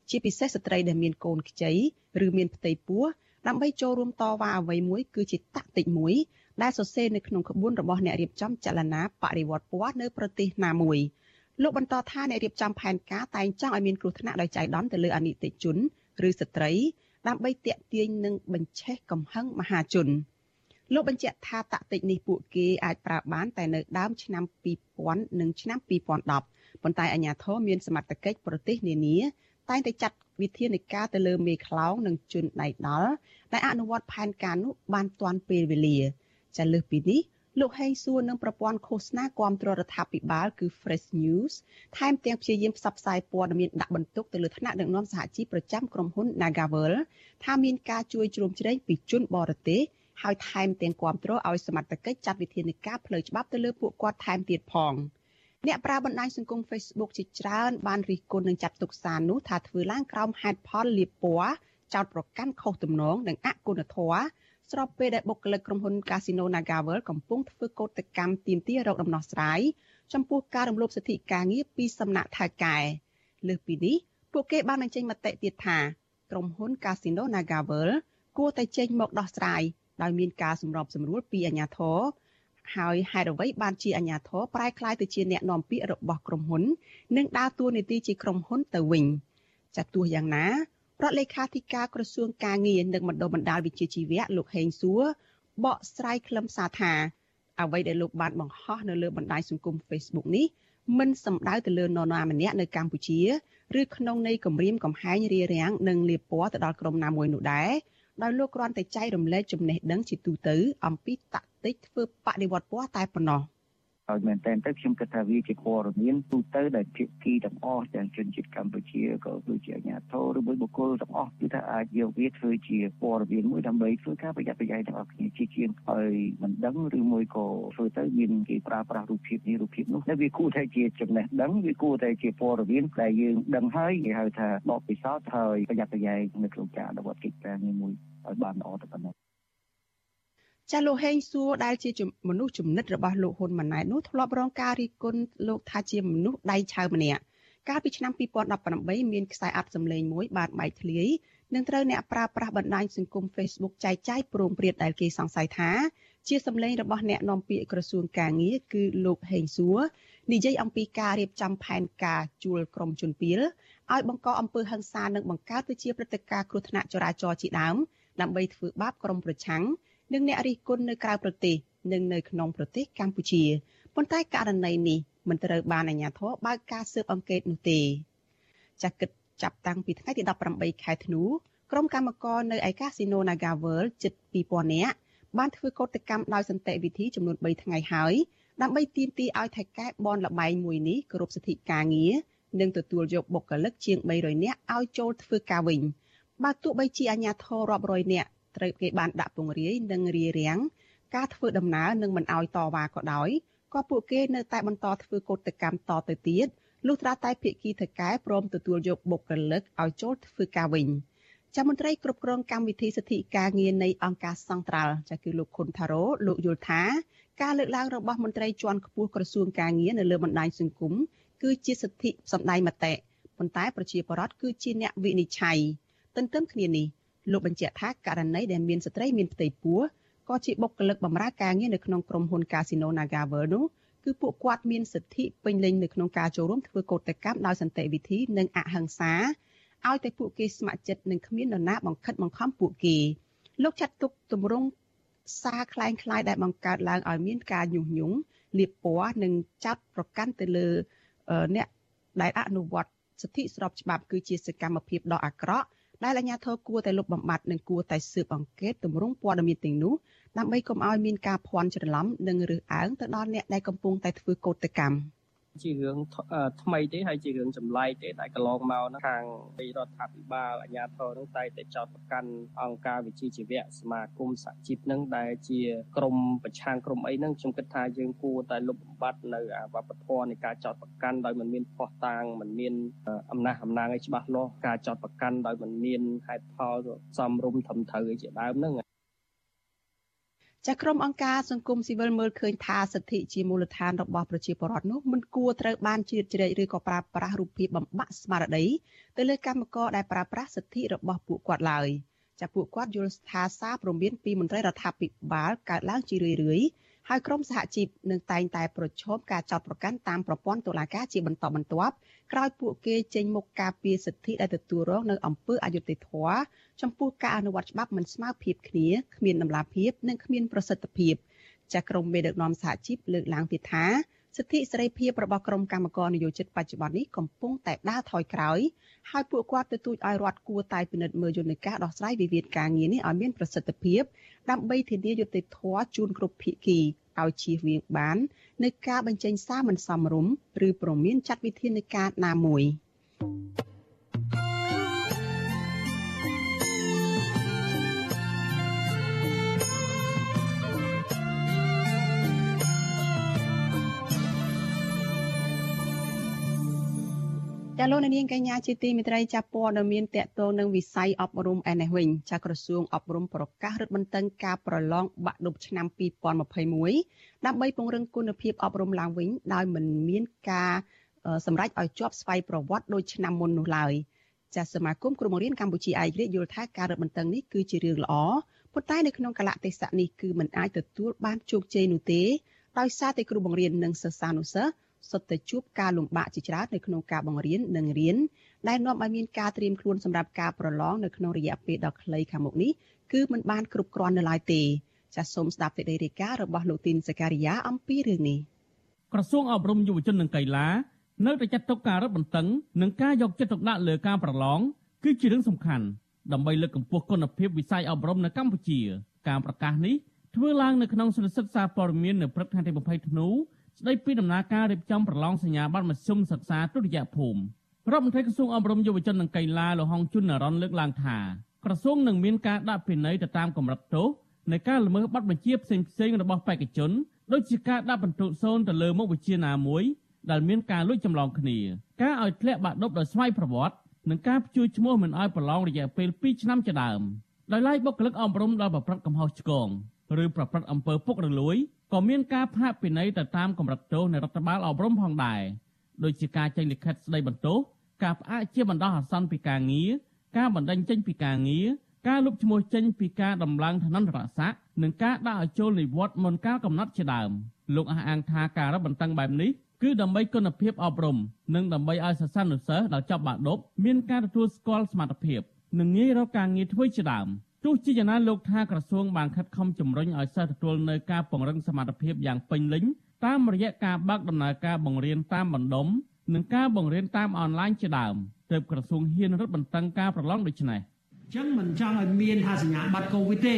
ជាពិសេសស្ត្រីដែលមានកូនខ្ចីឬមានផ្ទៃពោះដើម្បីចូលរួមតវ៉ាអ្វីមួយគឺជាតាក់ទិកមួយ ដែលសរសេរនៅក្នុងក្បួនរបស់អ្នករៀបចំចលនាបរិវត្តពណ៌នៅប្រទេសណាមួយលោកបន្តថាអ្នករៀបចំផែនការតែងចង់ឲ្យមានគ្រោះថ្នាក់ដោយចៃដន្យទៅលើអនិច្ចជនឬស្ត្រីដើម្បីទាក់ទាញនិងបញ្ឆេះកំហឹងមហាជនលោកបញ្ជាក់ថាតតិចនេះពួកគេអាចប្រើបានតែនៅដើមឆ្នាំ2000និងឆ្នាំ2010ប៉ុន្តែអាជ្ញាធរមានសមត្ថកិច្ចប្រទេសនានាតែងតែចាត់វិធានការទៅលើមេខ្លោងនិងជនដៃដល់ដែលអនុវត្តផែនការនោះបានទាន់ពេលវេលា ចាលើសពីនេះលោកហេងសួរនឹងប្រព័ន្ធឃោសនាគាំទ្ររដ្ឋាភិបាលគឺ Fresh News ថែមទាំងព្យាយាមផ្សព្វផ្សាយព័ត៌មានដាក់បន្ទុកទៅលើថ្នាក់ដឹកនាំសហជីពប្រចាំក្រុមហ៊ុន Nagavel ថាមានការជួយជ្រោមជ្រែងពីជនបរទេសហើយថែមទាំងគាំទ្រឲ្យសមត្ថកិច្ចចាត់វិធានការផ្លូវច្បាប់ទៅលើពួកគាត់ថែមទៀតផងអ្នកប្រើបណ្ដាញសង្គម Facebook ជាច្រើនបានរិះគន់នឹងចាត់ទុកសារនោះថាធ្វើឡើងក្រោមហេតុផលលៀបពណ៌ចោតប្រកាន់ខុសទំនងនិងអគុណធម៌ ស្របពេលដែលបុគ្គលិកក្រុមហ៊ុន Casino NagaWorld កំពុងធ្វើកោតកម្មទាមទាររកដំណោះស្រាយចំពោះការរំលោភសិទ្ធិការងារពីសំណាក់ថៅកែលើសពីនេះពួកគេបានបញ្ចេញមតិទៀតថាក្រុមហ៊ុន Casino NagaWorld គួរតែចេញមកដោះស្រាយដោយមានការសម្របសម្រួលពីអាជ្ញាធរហើយហេតុអ្វីបានជាអាជ្ញាធរប្រែក្លាយទៅជាអ្នកនាំពាក្យរបស់ក្រុមហ៊ុន និងដើរតួនាទីជាក្រុមហ៊ុនទៅវិញចាត់ទោះយ៉ាងណា រដ្ឋលេខាធិការក្រសួងការងារនិងបណ្ដុំបណ្ដាលវិជ្ជាជីវៈលោកហេងសួរបកស្រាយខ្លឹមសារថាអ្វីដែលលោកបានបង្ហោះនៅលើបណ្ដាញសង្គម Facebook នេះមិនសំដៅទៅលើនរណាម្នាក់នៅកម្ពុជាឬក្នុងន័យគម្រាមកំហែងរារាំងនិងលៀបពណ៌ទៅដល់ក្រុមណាមួយនោះដែរដោយលោកគ្រាន់តែចែករំលែកចំណេះដឹងជាទូទៅអំពីតាក់ទិចធ្វើបដិវត្តពណ៌តែប៉ុណ្ណោះ។ ហើយមែនតើទៅខ្ញុំគិតថាវាជាព័ត៌មានទូទៅដែលភាគីទាំងអស់ទាំងជនជាតិកម្ពុជាក៏ដូចជាអាជ្ញាធរឬមួយបុគ្គលទាំងអស់គឺថាអាចយកវាធ្វើជាព័ត៌មានមួយដើម្បីធ្វើការប្រយ័ត្នប្រយែងទាំងអស់គ្នាជាជាងហើយមិនដឹងឬមួយក៏ធ្វើទៅមានគេប្រើប្រាស់រូបភាពនេះរូបភាពនោះតែវាគួរតែជាចំណេះដឹងវាគួរតែជាព័ត៌មានដែលយើងដឹងហើយគេហៅថាបកពិសោធន៍ហើយប្រយ័ត្នប្រយែងនៅក្នុងការអនុវត្តកិច្ចការនេះមួយឲ្យបានល្អទៅប៉ុណ្ណោះ ចាលោកហេងសួរដែលជាមនុស្សចំណិតរបស់លោកហ៊ុនម៉ាណែតនោះធ្លាប់រងការរិះគន់លោកថាជាមនុស្សដៃឆៅម្នាក់កាលពីឆ្នាំ2018មានខ្សែអត្ថសម្លេងមួយបានបែកធ្លាយនឹងត្រូវអ្នកប្រើប្រាស់បណ្ដាញសង្គម Facebook ចែកចាយព្រមព្រៀងដែលគេសង្ស័យថាជាសម្លេងរបស់អ្នកនាំពាក្យក្រសួងកាងារគឺលោកហេងសួរនិយាយអំពីការរៀបចំផែនការជួលក្រុមជនពីលឲ្យបង្កអំពើហិង្សានិងបង្កើតទៅជាព្រឹត្តិការណ៍គ្រោះថ្នាក់ចរាចរណ៍ជាដើមដើម្បីធ្វើបាបក្រុមប្រឆាំង និងអ្នករិះគន់នៅក្រៅប្រទេសនិងនៅក្នុងប្រទេសកម្ពុជាប៉ុន្តែករណីនេះមិនត្រូវបានអាជ្ញាធរបើកការស៊ើបអង្កេតនោះទេចាស់គិតចាប់តាំងពីថ្ងៃទី18ខែធ្នូក្រុមកម្មករនៅឯកាស៊ីណូ Naga World ជិត2000នាក់បានធ្វើកោតកម្មដោយសន្តិវិធីចំនួន3ថ្ងៃហើយដើម្បីទាមទារឲ្យថៃកែបនលបែងមួយនេះគោរពសិទ្ធិការងារនិងទទួលយកបុគ្គលិកជាង300នាក់ឲ្យចូលធ្វើការវិញបើទោះបីជាអាជ្ញាធររាប់រយនាក់ ត្រូវគេបានដាក់ពង្រាយនិងរារាំងការធ្វើដំណើរនិងមិនអោយតវ៉ាក៏ដោយក៏ពួកគេនៅតែបន្តធ្វើកោតកម្មតទៅទៀតលុះត្រាតែភាគីថៃកែព្រមទទួលយកបុគ្គលិកឲ្យចូលធ្វើការវិញចាំមន្ត្រីគ្រប់គ្រងកម្មវិធីសិទ្ធិការងារនៃអង្គការសង្ត្រាល់ចាគឺលោកខុនថារ៉ូលោកយល់ថាការលើកឡើងរបស់មន្ត្រីជាន់ខ្ពស់ក្រសួងការងារនៅលើបណ្ដាញសង្គមគឺជាសិទ្ធិសម្ដែងមតិប៉ុន្តែប្រជាពលរដ្ឋគឺជាអ្នកវិនិច្ឆ័យទន្ទឹមគ្នានេះ លោកបញ្ជាក់ថាករណីដែលមានស្ត្រីមានផ្ទៃពោះក៏ជាបុគ្គលិកបម្រើការងារនៅក្នុងក្រុមហ៊ុន Casino NagaWorld នោះគឺពួកគាត់មានសិទ្ធិពេញលេញនៅក្នុងការចូលរួមធ្វើកោតកម្មដោយសន្តិវិធីនិងអហិង្សាឲ្យតែពួកគេស្ម័គ្រចិត្តនិងគ្មាននរណាបង្ខិតបង្ខំពួកគេលោកចាត់ទុកទម្រង់សារคล้ายคล้ายដែលបង្កើតឡើងឲ្យមានការញុះញង់លៀបពណ៌និងចាត់ប្រកាន់ទៅលើអ្នកដែលអនុវត្តសិទ្ធិស្របច្បាប់គឺជាសកម្មភាពដ៏អាក្រក់ ដែលអាជ្ញាធរគួរតែលុបបំបាត់និងគួរតែស៊ើបអង្កេតទម្រង់ព័ត៌មានទាំងនោះដើម្បីកុំឲ្យមានការភ័ន្តច្រឡំនិងរើសអើងទៅដល់អ្នកដែលកំពុងតែធ្វើកោតកម្ម។ ជារឿងថ្មីទេហើយជារឿងចម្លែកទេដែលកន្លងមកហ្នឹងខាងរដ្ឋាភិបាលអាជ្ញាធរហ្នឹងតែតែចោតប្រកាន់អង្គការវិជាជីវៈសមាគមសហជីពហ្នឹងដែលជាក្រមប្រឆាំងក្រមអីហ្នឹងខ្ញុំគិតថាយើងគួរតែលុបបំបាត់នៅវប្បធម៌នៃការចោតប្រកាន់ដោយមិនមានភ័ស្តុតាងមិនមានអំណះអំណាងឲ្យច្បាស់លាស់ការចោតប្រកាន់ដោយមិនមានហេតុផលសមរម្យត្រឹមត្រូវឲ្យជាដើមហ្នឹង ចាក្រុមអង្គការសង្គមស៊ីវិលមើលឃើញថាសិទ្ធិជាមូលដ្ឋានរបស់ប្រជាពលរដ្ឋនោះមិនគួរត្រូវបានជ្រៀតជ្រែកឬក៏ប្រើប្រាស់រូបភាពបំបាក់ស្មារតីទៅលើកម្មករដែលប្រើប្រាស់សិទ្ធិរបស់ពួកគាត់ឡើយចាពួកគាត់យល់ថាសារព្រមានពីមន្ត្រីរដ្ឋាភិបាលកើតឡើងជារឿយៗ ហើយក្រមសហជីពនឹងតែងតែប្រឈមការចោទប្រកាន់តាមប្រព័ន្ធតុលាការជាបន្តបន្ទាប់ក្រោយពួកគេចេញមុខការពារសិទ្ធិដែលទទួលរងនៅអំពើអយុត្តិធម៌ចំពោះការអនុវត្តច្បាប់មិនស្មើភាពគ្នាគ្មានតម្លាភាពនិងគ្មានប្រសិទ្ធភាពចាក្រមមេដឹកនាំសហជីពលើកឡើងទៀតថា សិទ្ធិសេរីភាពរបស់ក្រុមកម្មករនយោជិតបច្ចុប្បន្ននេះកំពុងតែដើរថយក្រោយហើយពួកគាត់ទទូចឲ្យរដ្ឋគួរតែពិនិត្យមើលយន្តការដោះស្រាយវិវាទការងារនេះឲ្យមានប្រសិទ្ធភាពដើម្បីធានាយុត្តិធម៌ជូនគ្រប់ភាគីឲ្យជៀសវាងបាននៅការបញ្ចេញសារមិនសមរម្យឬប្រមានចាត់វិធានការណាមួយ។ ចាលោកនាងកញ្ញាជាទីមេត្រីចាព័ត៌មានតកតងនឹងវិស័យអប់រំឯនេះវិញចាក្រសួងអប់រំប្រកាសរឹតបន្តឹងការប្រឡងបាក់ឌុបឆ្នាំ2021ដើម្បីពង្រឹងគុណភាពអប់រំឡើងវិញដោយមិនមានការសម្រេចឲ្យជាប់ស្វ័យប្រវត្តិដូចឆ្នាំមុននោះឡើយចាសមាគមគ្រូបង្រៀនកម្ពុជាឯករាជ្យយល់ថាការរឹតបន្តឹងនេះគឺជារឿងល្អប៉ុន្តែនៅក្នុងកលៈទេសៈនេះគឺមិនអាចទទួលបានជោគជ័យនោះទេដោយសារតែគ្រូបង្រៀននិងសិស្សានុសិស្ស សុទ្ធតែជួបការលំបាកជាច្រើននៅក្នុងការបង្រៀននិងរៀនដែលនាំឲ្យមានការត្រៀមខ្លួនសម្រាប់ការប្រឡងនៅក្នុងរយៈពេលដ៏ខ្លីខាងមុខនេះគឺមិនបានគ្រប់គ្រាន់នៅឡើយទេចាសសូមស្ដាប់សេចក្តីរាយការណ៍របស់លោកទីនសការីយ៉ាអំពីរឿងនេះក្រសួងអប់រំយុវជននិងកីឡានៅតែចាត់ទុកការរឹតបន្តឹងនិងការយកចិត្តទុកដាក់លើការប្រឡងគឺជារឿងសំខាន់ដើម្បីលើកកម្ពស់គុណភាពវិស័យអប់រំនៅកម្ពុជា ការប្រកាសនេះធ្វើឡើងនៅក្នុងសន្និសីទសារព័ត៌មាននៅព្រឹកថ្ងៃទី20ធ្នូ ស្ដីពីដំណើរការរៀបចំប្រឡងសញ្ញាបត្រមធ្យមសិក្សាទុតិយភូមិរដ្ឋមន្ត្រីក្រសួងអប់រំយុវជននិងកីឡាលោកហុងជុននរនលើកឡើងថាក្រសួងនឹងមានការដាក់ពិន័យទៅតាមកម្រិតទោសនៃការល្មើសបទបញ្ជាផ្សេងៗរបស់បេក្ខជនដូចជាការដាក់បន្ទុកសូនទៅលើមុខវិជ្ជាណាមួយដែលមានការលួចចម្លងគ្នាការឲ្យធ្លាក់បាក់ឌុបដោយស្វ័យប្រវត្តិនិងការព្យួរឈ្មោះមិនឲ្យប្រឡងរយៈពេល2ឆ្នាំជាដើមដោយឡែកបុគ្គលិកអប់រំដែលប្រព្រឹត្តកំហុសឆ្គងឬប្រព្រឹត្តអំពើពុករលួយ ក៏មានការផាកពិន័យទៅតាមកម្រិតទោសនៃរដ្ឋបាលអប់រំផងដែរដូចជាការចេញលិខិតស្ដីបន្ទោសការផ្អាកជាបណ្ដោះអាសន្នពីការងារការបណ្តេញចេញពីការងារការលុបឈ្មោះចេញពីការដំឡើងឋានន្តរស័ក្តិនិងការដាក់ឲ្យចូលនិវត្តន៍មុនកាលកំណត់ជាដើមលោកអះអាងថាការរឹតបន្តឹងបែបនេះគឺដើម្បីគុណភាពអប់រំនិងដើម្បីឲ្យសិស្សានុសិស្សដែលចប់បាក់ឌុបមានការទទួលស្គាល់សមត្ថភាពនិងងាយរកការងារធ្វើជាដើម ទោះជាយ៉ាងណាលោកថាក្រសួងបានខិតខំជំរុញឲ្យសិស្សទទួលនៅការពង្រឹងសមត្ថភាពយ៉ាងពេញលេញតាមរយៈការបើកដំណើរការបង្រៀនតាមបណ្ដុំនិងការបង្រៀនតាមអនឡាញជាដើមទើបក្រសួងហ៊ានរឹតបន្តឹងការប្រឡងដូចនេះ ចឹងមិនចង់ឲ្យមានថាសញ្ញាបត្រកូវីដទេ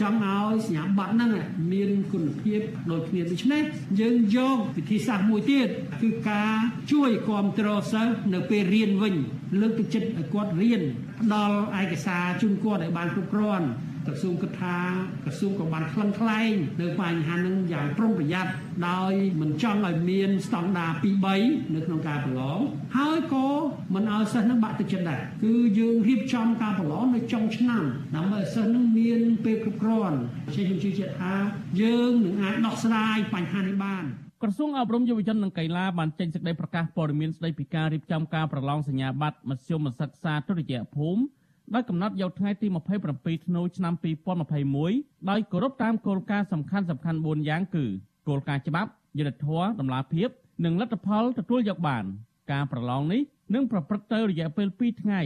ចង់ឲ្យសញ្ញាបត្រហ្នឹងមានគុណភាពដូចគ្នាដូច្នេះយើងយកវិធីសាស្ត្រមួយទៀតគឺការជួយគ្រប់គ្រងសិស្សនៅពេលរៀនវិញ លើកទឹកចិត្តឲ្យគាត់រៀនផ្ដល់ឯកសារជូនគាត់ឲ្យបានគ្រប់គ្រាន់ ក្រសួងគិតថាក្រសួងក៏បានខ្លឹងខ្លែងនៅបញ្ហានឹងយ៉ាងប្រុងប្រយ័ត្នដោយមិនចង់ឲ្យមានស្តង់ដារ2 3នៅក្នុងការប្រឡងហើយក៏មិនឲ្យសិស្សនឹងបាក់ទឹកចិត្តដែរគឺយើងរៀបចំការប្រឡងនៅចុងឆ្នាំដើម្បីឲ្យសិស្សនឹងមានពេលគ្រប់គ្រាន់ជាខ្ញុំជឿជាក់ថាយើងនឹងអាចដោះស្រាយបញ្ហានេះបានក្រសួងអប់រំយុវជននិងកីឡាបានចេញសេចក្តីប្រកាសព័ត៌មានស្តីពីការរៀបចំការប្រឡងសញ្ញាបត្រមធ្យមសិក្សាទុតិយភូមិ ដោយកំណត់យកថ្ងៃទី27ធ្នូឆ្នាំ2021ដោយគោរពតាមគោលការណ៍សំខាន់សំខាន់4យ៉ាងគឺគោលការណ៍ច្បាប់យុត្តិធម៌តម្លាភាពនិងលទ្ធផលទទួលយកបាន ការប្រឡងនេះនឹងប្រព្រឹត្តទៅរយៈពេល2ថ្ងៃ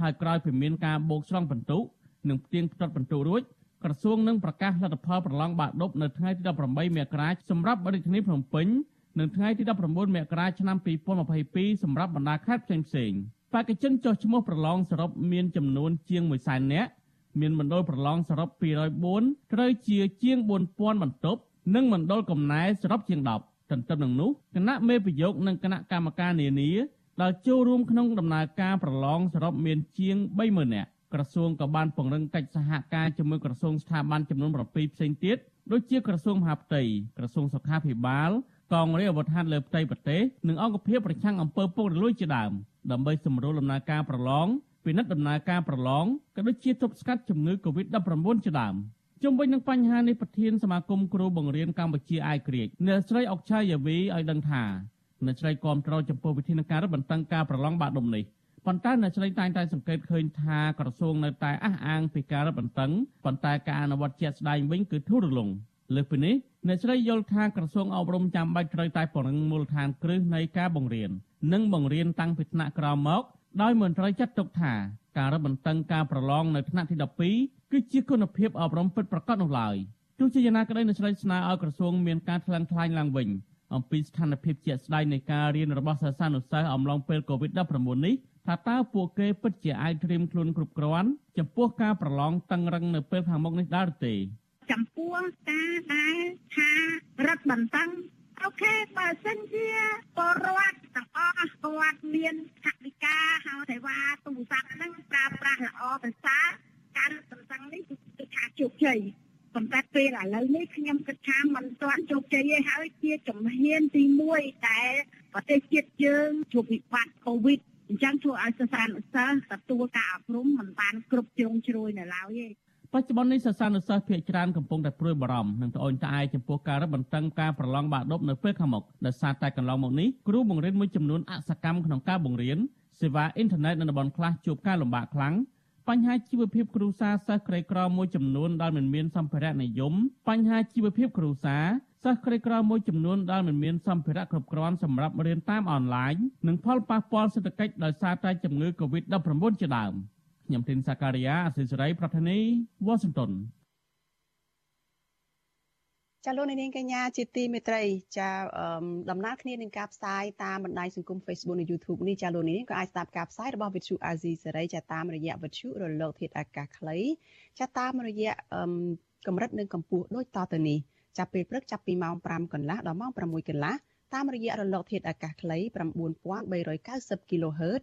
ហើយក្រោយពីមានការបូកស្រង់បន្ទុកនិងផ្ទៀងផ្ទាត់បន្ទុករួចក្រសួងនឹងប្រកាសលទ្ធផលប្រឡងបាក់ឌុបនៅថ្ងៃទី18មករាសម្រាប់រាជធានីភ្នំពេញនិងថ្ងៃទី19មករាឆ្នាំ2022សម្រាប់បណ្ដាខេត្តផ្សេងៗ បេក្ខជនចុះឈ្មោះប្រឡងសរុបមានចំនួនជាង1សែននាក់មានមណ្ឌលប្រឡងសរុប204ត្រូវជាជាង4000បន្ទប់និងមណ្ឌលកំណែសរុបជាង10ទន្ទឹមនឹងនោះគណៈមេប្រយោគនិងគណៈកម្មការនានាដែលចូលរួមក្នុងដំណើរការប្រឡងសរុបមានជាង30000នាក់ក្រសួងក៏បានពង្រឹងកិច្ចសហការជាមួយក្រសួងស្ថាប័នចំនួន7ផ្សេងទៀតដូចជាក្រសួងមហាផ្ទៃក្រសួងសុខាភិបាល កងរាជអាវុធហត្ថលើផ្ទៃប្រទេសនិងអង្គភាពប្រឆាំងអំពើពុករលួយជាដើមដើម្បីសម្រួលដំណើរការប្រឡងពិនិត្យដំណើរការប្រឡងក៏ដូចជាទប់ស្កាត់ជំងឺ Covid-19 ជាដើមជុំវិញនឹងបញ្ហានេះប្រធានសមាគមគ្រូបង្រៀនកម្ពុជាអាយក្រិចអ្នកស្រីអុកឆាយាវីឲ្យដឹងថាអ្នកស្រីគាំទ្រចំពោះវិធានការរឹតបន្តឹងការប្រឡងបាក់ដុំនេះប៉ុន្តែអ្នកស្រីតែងតែសង្កេតឃើញថាក្រសួងនៅតែអះអាងពីការរឹតបន្តឹងប៉ុន្តែការអនុវត្តជាក់ស្ដែងវិញគឺធូររលុងលើសពីនេះ អ្នកស្រីយល់ថាក្រសួងអប់រំចាំបាច់ត្រូវតែពង្រឹងមូលដ្ឋានគ្រឹះនៃការបង្រៀននិងបង្រៀនតាំងពីថ្នាក់ក្រោមមកដោយមិនត្រូវចាត់ទុកថាការរឹតបន្តឹងការប្រឡងនៅថ្នាក់ទី12គឺជាគុណភាពអប់រំពិតប្រាកដនោះឡើយទោះជាយ៉ាងណាក្តីអ្នកស្រីស្នើឲ្យក្រសួងមានការថ្លឹងថ្លែងឡើងវិញអំពីស្ថានភាពជាក់ស្ដែងនៃការរៀនរបស់សិស្សានុសិស្សអំឡុងពេល COVID-19 នេះថាតើពួកគេពិតជាអាចត្រៀមខ្លួនគ្រប់គ្រាន់ចំពោះការប្រឡងតឹងរឹងនៅពេលខាងមុខនេះដែរឬទេ ចំពោះការដែលថារឹតបន្តឹងអូខេបើសិនជាពលរដ្ឋទាំងអស់គាត់មានថវិកាហើយសេវាទូរស័ព្ទហ្នឹងប្រើប្រាស់ល្អប្រសើរការរឹតបន្តឹងនេះគឺថាជោគជ័យប៉ុន្តែពេលឥឡូវនេះខ្ញុំគិតថាมันទាន់ជោគជ័យទេហើយជាជំហានទី1ដែលប្រទេសជាតិយើងជួបវិបត្តិកូវីដអញ្ចឹងធ្វើឲ្យសិស្សានុសិស្សទទួលការអប់រំមិនបានគ្រប់ជ្រុងជ្រោយនៅឡើយទេ បច្ចុប្បន្ននេះសិស្សានុសិស្សភាគច្រើនកំពុងតែព្រួយបារម្ភនិងត្អូញត្អែចំពោះការរឹតបន្តឹងការប្រឡងបាក់ឌុបនៅពេលខាងមុខដោយសារតែកន្លងមកនេះគ្រូបង្រៀនមួយចំនួនអសកម្មក្នុងការបង្រៀនសេវាអ៊ីនធឺណិតនៅតំបន់ខ្លះជួបការលំបាកខ្លាំងបញ្ហាជីវភាពគ្រួសារសិស្សក្រីក្រមួយចំនួនដែលមិនមានសម្ភារៈនិយមបញ្ហាជីវភាពគ្រួសារសិស្សក្រីក្រមួយចំនួនដែលមិនមានសម្ភារៈគ្រប់គ្រាន់សម្រាប់រៀនតាមអនឡាញនិងផលប៉ះពាល់សេដ្ឋកិច្ចដោយសារតែជំងឺ Covid-19 ជាដើម ខ្ញុំទីនសាការីយ៉ាអសិសរីប្រធានីវ៉ាស៊ីនតោនចាលោកនាងកញ្ញាជាទីមេត្រីចាដំណើរគ្នានឹងការផ្សាយតាមបណ្ដាញសង្គម Facebook និង YouTube នេះចាលោកនាងក៏អាចស្ដាប់ការផ្សាយរបស់ Vithu Azizi សេរីចាតាមរយៈ Vithu រលកធាតុអាកាសខ្លីចាតាមរយៈកម្រិតនិងកម្ពស់ដូចតទៅនេះចាប់ពេលព្រឹកចាប់ពីម៉ោង5កន្លះដល់ម៉ោង6កន្លះតាមរយៈរលកធាតុអាកាសខ្លី9390 kHz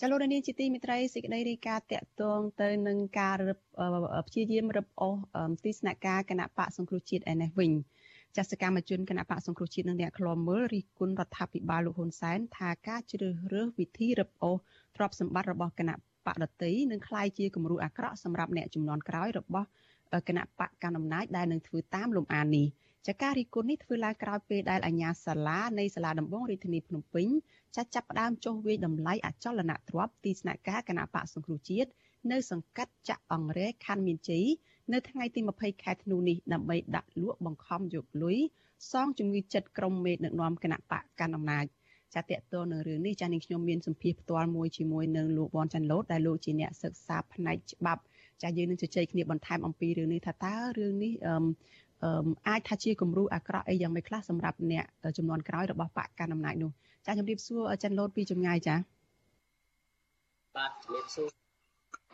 ចលនាជាទីមិត្តរីសេចក្តីរាយការណ៍តាក់ទងទៅនឹងការរឹបព្យាយាមរឹបអូសទីស្នាក់ការគណៈបកសង្គ្រោះជាតិឯនេះវិញចាសកម្មជនគណៈបកសង្គ្រោះជាតិនិងអ្នកខ្លាំមើលរិះគន់រដ្ឋាភិបាលលោកហ៊ុនសែនថាការជ្រើសរើសវិធីរឹបអូសទ្រព្យសម្បត្តិរបស់គណៈបកដតីនឹងคล้ายជាគំរូអាក្រក់សម្រាប់អ្នកចំនួនក្រោយរបស់គណៈបកកណ្ដាលអំណាចដែលនឹងធ្វើតាមលំអាននេះចាការរីគុណនេះធ្វើឡើងក្រោយពេលដែលអាជ្ញាសាលានៃសាលាដំបងរាជធានីភ្នំពេញ ចាត់ចាប់ផ្ដើមចុះវាយតម្លៃអចលនទ្រព្យទីស្នាក់ការគណៈបកសង្គ្រោះជាតិនៅសង្កាត់ចាក់អង្រែខណ្ឌមានជ័យនៅថ្ងៃទី20ខែធ្នូនេះដើម្បីដាក់លក់បង្ខំយកលុយសងជំងឺចិត្តក្រុមមេដឹកនាំគណៈបកកណ្ដាលអំណាចចាតតទៅនឹងរឿងនេះចានាងខ្ញុំមានសម្ភារផ្ទាល់មួយជាមួយនឹងលោកវ៉ាន់ចាន់ឡូតដែលលោកជាអ្នកសិក្សាផ្នែកច្បាប់ចាយើងនឹងជជែកគ្នាបន្ថែមអំពីរឿងនេះថាតើរឿងនេះអឺអាចថាជាគំរូអាក្រក់អីយ៉ាងម៉េចខ្លះសម្រាប់អ្នកចំនួនក្រោយរបស់បកកណ្ដាលអំណាចនោះ ចាជំរាបសួរចិនឡូតពីចម្ងាយចាបាទជំរាបសួរ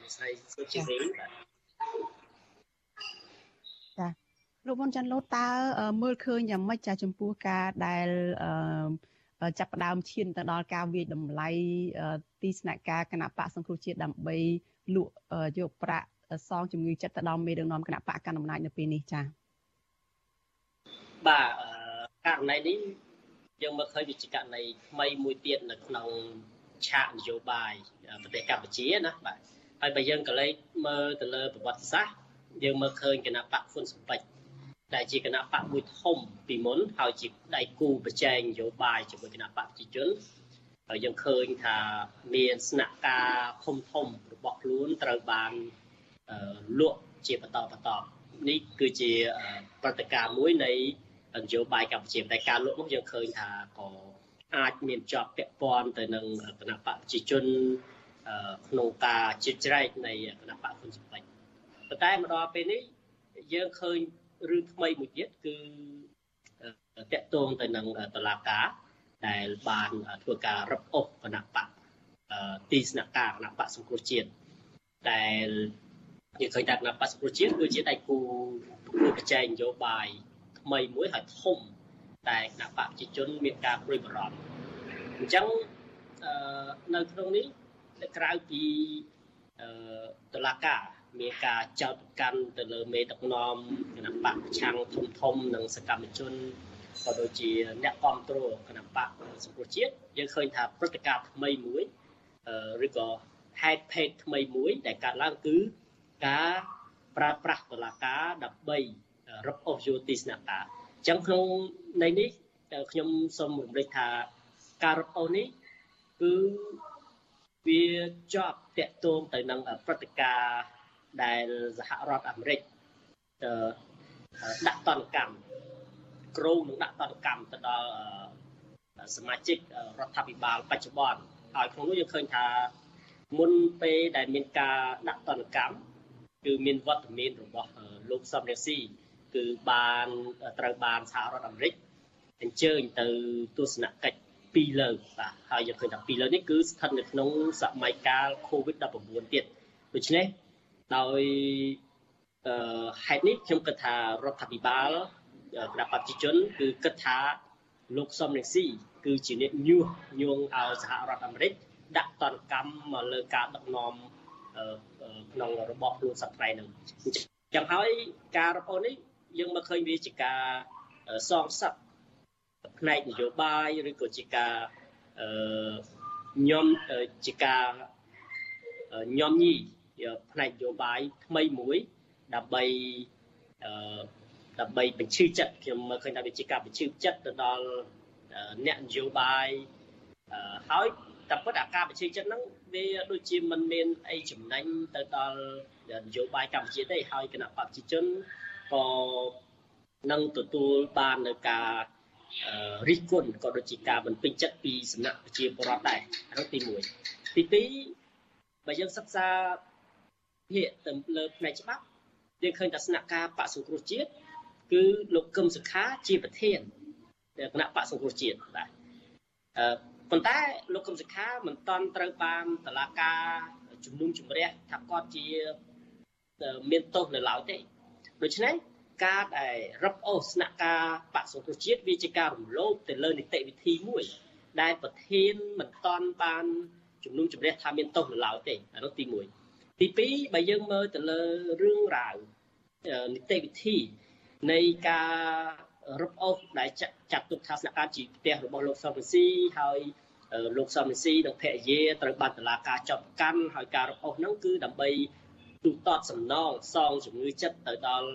លោកស្រីសុជីរីបាទចាលោកវ៉ុនចាន់ឡូតតើមើលឃើញយ៉ាងម៉េចចាចំពោះការដែលចាប់ផ្ដើមឈានទៅដល់ការវាយតម្លៃទីស្នាក់ការគណៈបកសង្គ្រោះជាតិដើម្បីលក់យកប្រាក់សងជំងឺចិត្តទៅដល់មេដឹកនាំគណៈបកកណ្ដាលអំណាចនៅពេលនេះចា៎បាទករណីនេះ យើងមើលឃើញវាជាករណីថ្មីមួយទៀតនៅក្នុងឆាកនយោបាយប្រទេសកម្ពុជាណាបាទហើយបើយើងក៏លេចមើលទៅលើប្រវត្តិសាស្ត្រយើងមើលឃើញគណៈបកហ៊ុនសុពេចដែលជាគណៈបកមួយធំពីមុនហើយជាដៃគូប្រជែងនយោបាយជាមួយគណៈបកប្រជាជនហើយយើងឃើញថាមានស្នាក់ការធំធំរបស់ខ្លួនត្រូវបានលក់ជាបន្តបន្តនេះគឺជាប្រតិការមួយនៃ នយោបាយកម្ពុជាតែការលក់នោះយើងឃើញថាក៏អាចមានជាប់ពាក់ព័ន្ធទៅនឹងគណៈបកប្រជាជនក្នុងការជិះជ្រែកនៃគណៈបកហ៊ុនសុពេចប៉ុន្តែមកដល់ពេលនេះយើងឃើញរឿងថ្មីមួយទៀតគឺតកតងទៅនឹងតឡាការដែលបានធ្វើការរឹបអូសគណៈបកទីស្នាក់ការគណៈបកសង្គ្រោះជាតិដែលយើងឃើញថាគណៈបកសង្គ្រោះជាតិគឺជាដៃគូប្រជែងនយោបាយ ថ្មីមួយហើយធំតែគណៈបកប្រជាជនមានការព្រួយបារម្ភអញ្ចឹងនៅក្នុងនេះក្រៅពីតឡាការមានការចោទប្រកាន់ទៅលើមេដឹកនាំគណៈបកប្រឆាំងធំធំនិងសកម្មជនក៏ដូចជាអ្នកគ្រប់គ្រងគណៈបកសង្គ្រោះជាតិយើងឃើញថាព្រឹត្តិការណ៍ថ្មីមួយឬក៏ហេតុភេទថ្មីមួយដែលកើតឡើងគឺការប្រើប្រាស់តឡាការដើម្បី រកអូសយោទីស្នាក់ការអញ្ចឹងក្នុងនៃនេះខ្ញុំសូមរំលឹកថាការរកអូសនេះគឺវាជាប់តាក់ទងទៅនឹងព្រឹត្តិការណ៍ដែលសហរដ្ឋអាមេរិកដាក់តនកម្មក្រមនឹងដាក់តនកម្មទៅដល់សមាជិករដ្ឋាភិបាលបច្ចុប្បន្នហើយក្នុងនោះយើងឃើញថាមុនពេលដែលមានការដាក់តនកម្មគឺមានវត្តមានរបស់លោកសំរងស៊ី គឺបានត្រូវបានសហរដ្ឋអាមេរិកអញ្ជើញទៅទស្សនកិច្ចពីរលើកបាទហើយយើងឃើញថាពីរលើកនេះគឺស្ថិតនៅក្នុងសម័យកាល COVID-19 ទៀតដូច្នេះដោយអឺហេតុនេះខ្ញុំគិតថារដ្ឋាភិបាលគណៈប្រជាជន គឺគិតថាលោកសំរងស៊ីគឺជាអ្នកញុះញង់ឲ្យសហរដ្ឋអាមេរិកដាក់តនកម្មមកលើការដឹកនាំក្នុងរបបខ្លួនសត្វថ្ងៃនឹងអញ្ចឹងហើយការរកអូននេះ យើងមកឃើញវាជាការសងសឹកផ្នែកនយោបាយឬក៏ជាការអឺញោមជាការញោមញីផ្នែកនយោបាយថ្មីមួយដើម្បីអឺដើម្បីបញ្ឈឺចិត្តខ្ញុំមើលឃើញថាវាជាការបញ្ឈឺចិត្តទៅដល់អ្នកនយោបាយហើយតែពិតអាការបញ្ឈឺចិត្តហ្នឹងវាដូចជាមិនមានអីចំណេញទៅដល់នយោបាយកម្ពុជាទេហើយគណៈបព្វជិជន ក៏នឹងទទួលបាននៅការរិះគន់ក៏ដូចជាការមិនពេញចិត្តពីសំណាក់ប្រជាពលរដ្ឋដែរអានោះទី1ទី2បើយើងសិក្សាភាគទៅលើផ្នែកច្បាប់យើងឃើញថាស្នាក់ការបកសង្គ្រោះជាតិគឺលោកកឹមសុខាជាប្រធានគណៈបកសង្គ្រោះជាតិបាទអឺប៉ុន្តែលោកកឹមសុខាមិនតន់ត្រូវបានតឡាការជំនុំជម្រះថាគាត់ជាមានទោសនៅឡើយទេ ដូច្នេះការដែលរឹបអូសស្នាក់ការបកសង្គ្រោះជាតិវាជាការរំលោភទៅលើនីតិវិធីមួយ ដែលប្រធានមិនតន់បានជំនុំជម្រះថាមានទោសនៅឡើយទេអានោះទី1ទី2បើយើងមើលទៅលើរឿងរ៉ាវនីតិវិធីនៃការរឹបអូសដែលចាត់ទុកថាស្នាក់ការជាផ្ទះរបស់លោកសំរងស៊ីហើយលោកសំរងស៊ីនិងភរិយាត្រូវបានតុលាការចាប់ប្រកាន់ហើយការរឹបអូសហ្នឹងគឺដើម្បី ទូទាត់សំណងសងជំងឺចិត្តទៅដល់